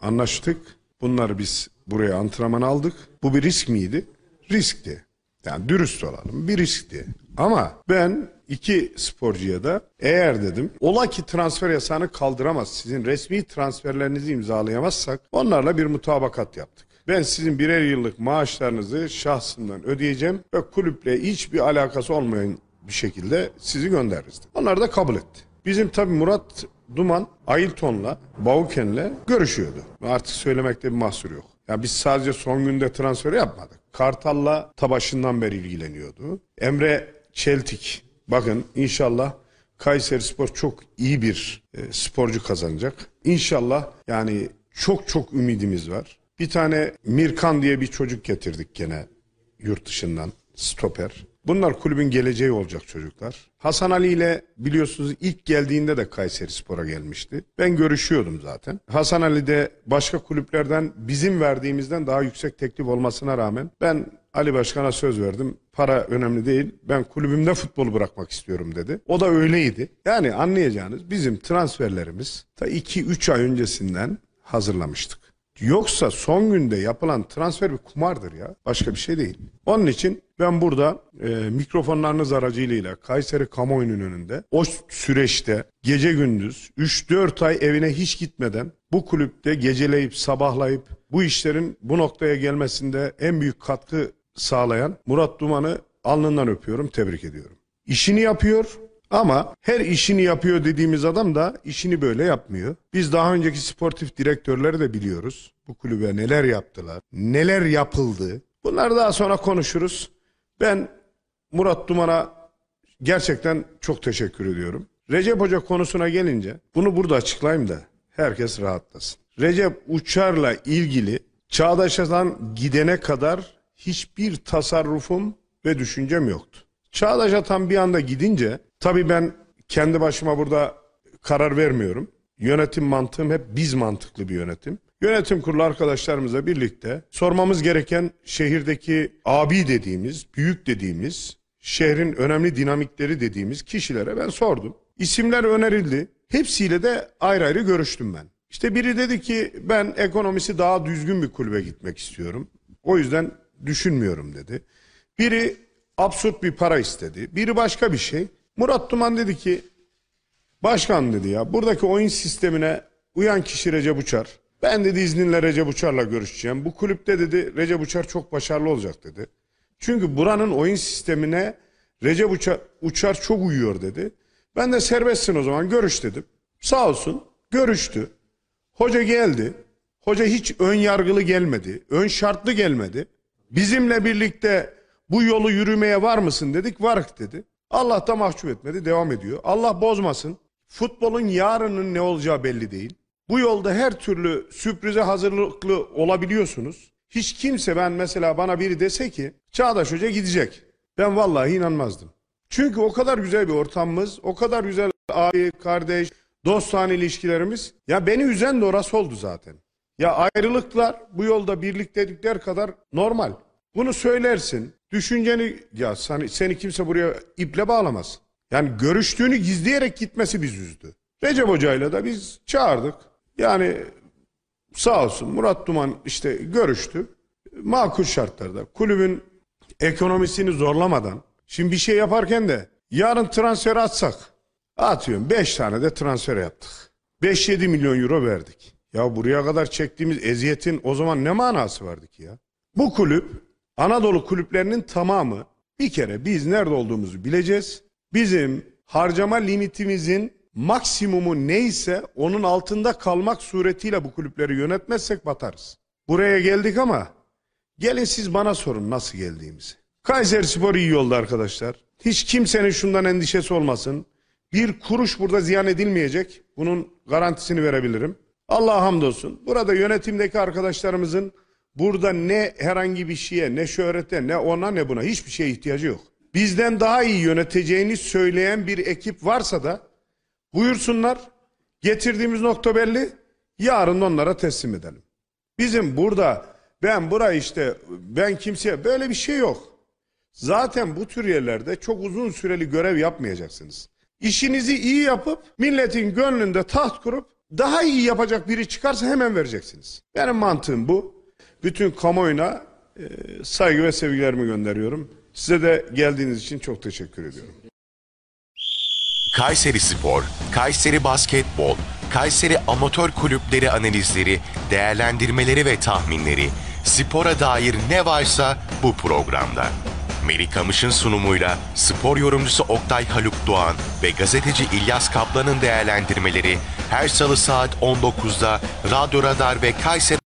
anlaştık. Bunları biz buraya antrenman aldık. Bu bir risk miydi? Riskti. Yani dürüst olalım bir riskti. Ama ben iki sporcuya da eğer dedim ola ki transfer yasağını kaldıramaz sizin resmi transferlerinizi imzalayamazsak onlarla bir mutabakat yaptık. Ben sizin birer yıllık maaşlarınızı şahsından ödeyeceğim ve kulüple hiçbir alakası olmayan bir şekilde sizi göndeririz. Onlar da kabul etti. Bizim tabi Murat Duman Ailton'la, Bauken'le görüşüyordu. Artık söylemekte bir mahsur yok. Ya biz sadece son günde transfer yapmadık. Kartal'la ta başından beri ilgileniyordu. Emre Çeltik, bakın inşallah Kayseri Spor çok iyi bir e, sporcu kazanacak. İnşallah yani çok çok ümidimiz var. Bir tane Mirkan diye bir çocuk getirdik gene yurt dışından stoper. Bunlar kulübün geleceği olacak çocuklar. Hasan Ali ile biliyorsunuz ilk geldiğinde de Kayseri Spor'a gelmişti. Ben görüşüyordum zaten. Hasan Ali de başka kulüplerden bizim verdiğimizden daha yüksek teklif olmasına rağmen ben Ali Başkan'a söz verdim. Para önemli değil. Ben kulübümde futbolu bırakmak istiyorum dedi. O da öyleydi. Yani anlayacağınız bizim transferlerimiz ta 2-3 ay öncesinden hazırlamıştık. Yoksa son günde yapılan transfer bir kumardır ya. Başka bir şey değil. Onun için ben burada e, mikrofonlarınız aracılığıyla Kayseri kamuoyunun önünde o süreçte gece gündüz 3-4 ay evine hiç gitmeden bu kulüpte geceleyip sabahlayıp bu işlerin bu noktaya gelmesinde en büyük katkı sağlayan Murat Duman'ı alnından öpüyorum, tebrik ediyorum. İşini yapıyor ama her işini yapıyor dediğimiz adam da işini böyle yapmıyor. Biz daha önceki sportif direktörleri de biliyoruz. Bu kulübe neler yaptılar, neler yapıldı. Bunları daha sonra konuşuruz. Ben Murat Duman'a gerçekten çok teşekkür ediyorum. Recep Hoca konusuna gelince bunu burada açıklayayım da herkes rahatlasın. Recep Uçar'la ilgili Çağdaş'tan gidene kadar hiçbir tasarrufum ve düşüncem yoktu. Çağdaş Atan bir anda gidince tabii ben kendi başıma burada karar vermiyorum. Yönetim mantığım hep biz mantıklı bir yönetim. Yönetim kurulu arkadaşlarımızla birlikte sormamız gereken şehirdeki abi dediğimiz, büyük dediğimiz, şehrin önemli dinamikleri dediğimiz kişilere ben sordum. İsimler önerildi. Hepsiyle de ayrı ayrı görüştüm ben. İşte biri dedi ki ben ekonomisi daha düzgün bir kulübe gitmek istiyorum. O yüzden düşünmüyorum dedi. Biri absürt bir para istedi. Biri başka bir şey. Murat Duman dedi ki başkan dedi ya buradaki oyun sistemine uyan kişi Recep Uçar. Ben dedi izninle Recep Uçar'la görüşeceğim. Bu kulüpte dedi Recep Uçar çok başarılı olacak dedi. Çünkü buranın oyun sistemine Recep Uçar, Uçar çok uyuyor dedi. Ben de serbestsin o zaman görüş dedim. Sağ olsun görüştü. Hoca geldi. Hoca hiç ön yargılı gelmedi. Ön şartlı gelmedi. Bizimle birlikte bu yolu yürümeye var mısın dedik. Varık dedi. Allah da mahcup etmedi. Devam ediyor. Allah bozmasın. Futbolun yarının ne olacağı belli değil. Bu yolda her türlü sürprize hazırlıklı olabiliyorsunuz. Hiç kimse ben mesela bana biri dese ki Çağdaş Hoca gidecek. Ben vallahi inanmazdım. Çünkü o kadar güzel bir ortamımız, o kadar güzel abi, kardeş, dostane ilişkilerimiz. Ya beni üzen de orası oldu zaten. Ya ayrılıklar bu yolda birliktelikler kadar normal. Bunu söylersin. Düşünceni ya seni, seni kimse buraya iple bağlamaz. Yani görüştüğünü gizleyerek gitmesi bizi üzdü. Recep Hoca'yla da biz çağırdık. Yani sağ olsun Murat Duman işte görüştü. Makul şartlarda kulübün ekonomisini zorlamadan şimdi bir şey yaparken de yarın transfer atsak atıyorum 5 tane de transfer yaptık. 5-7 milyon euro verdik. Ya buraya kadar çektiğimiz eziyetin o zaman ne manası vardı ki ya? Bu kulüp Anadolu kulüplerinin tamamı bir kere biz nerede olduğumuzu bileceğiz. Bizim harcama limitimizin maksimumu neyse onun altında kalmak suretiyle bu kulüpleri yönetmezsek batarız. Buraya geldik ama gelin siz bana sorun nasıl geldiğimizi. Kayseri Spor iyi yolda arkadaşlar. Hiç kimsenin şundan endişesi olmasın. Bir kuruş burada ziyan edilmeyecek. Bunun garantisini verebilirim. Allah'a hamdolsun. Burada yönetimdeki arkadaşlarımızın burada ne herhangi bir şeye, ne şöhrete, ne ona ne buna hiçbir şeye ihtiyacı yok. Bizden daha iyi yöneteceğini söyleyen bir ekip varsa da buyursunlar. Getirdiğimiz nokta belli. Yarın onlara teslim edelim. Bizim burada ben burayı işte ben kimseye böyle bir şey yok. Zaten bu tür yerlerde çok uzun süreli görev yapmayacaksınız. İşinizi iyi yapıp milletin gönlünde taht kurup daha iyi yapacak biri çıkarsa hemen vereceksiniz. Benim mantığım bu. Bütün kamuoyuna e, saygı ve sevgilerimi gönderiyorum. Size de geldiğiniz için çok teşekkür ediyorum. Kayseri Spor, Kayseri Basketbol, Kayseri Amatör Kulüpleri analizleri, değerlendirmeleri ve tahminleri, spora dair ne varsa bu programda. Melih Kamış'ın sunumuyla spor yorumcusu Oktay Haluk Doğan ve gazeteci İlyas Kaplan'ın değerlendirmeleri her salı saat 19'da Radyo Radar ve Kayseri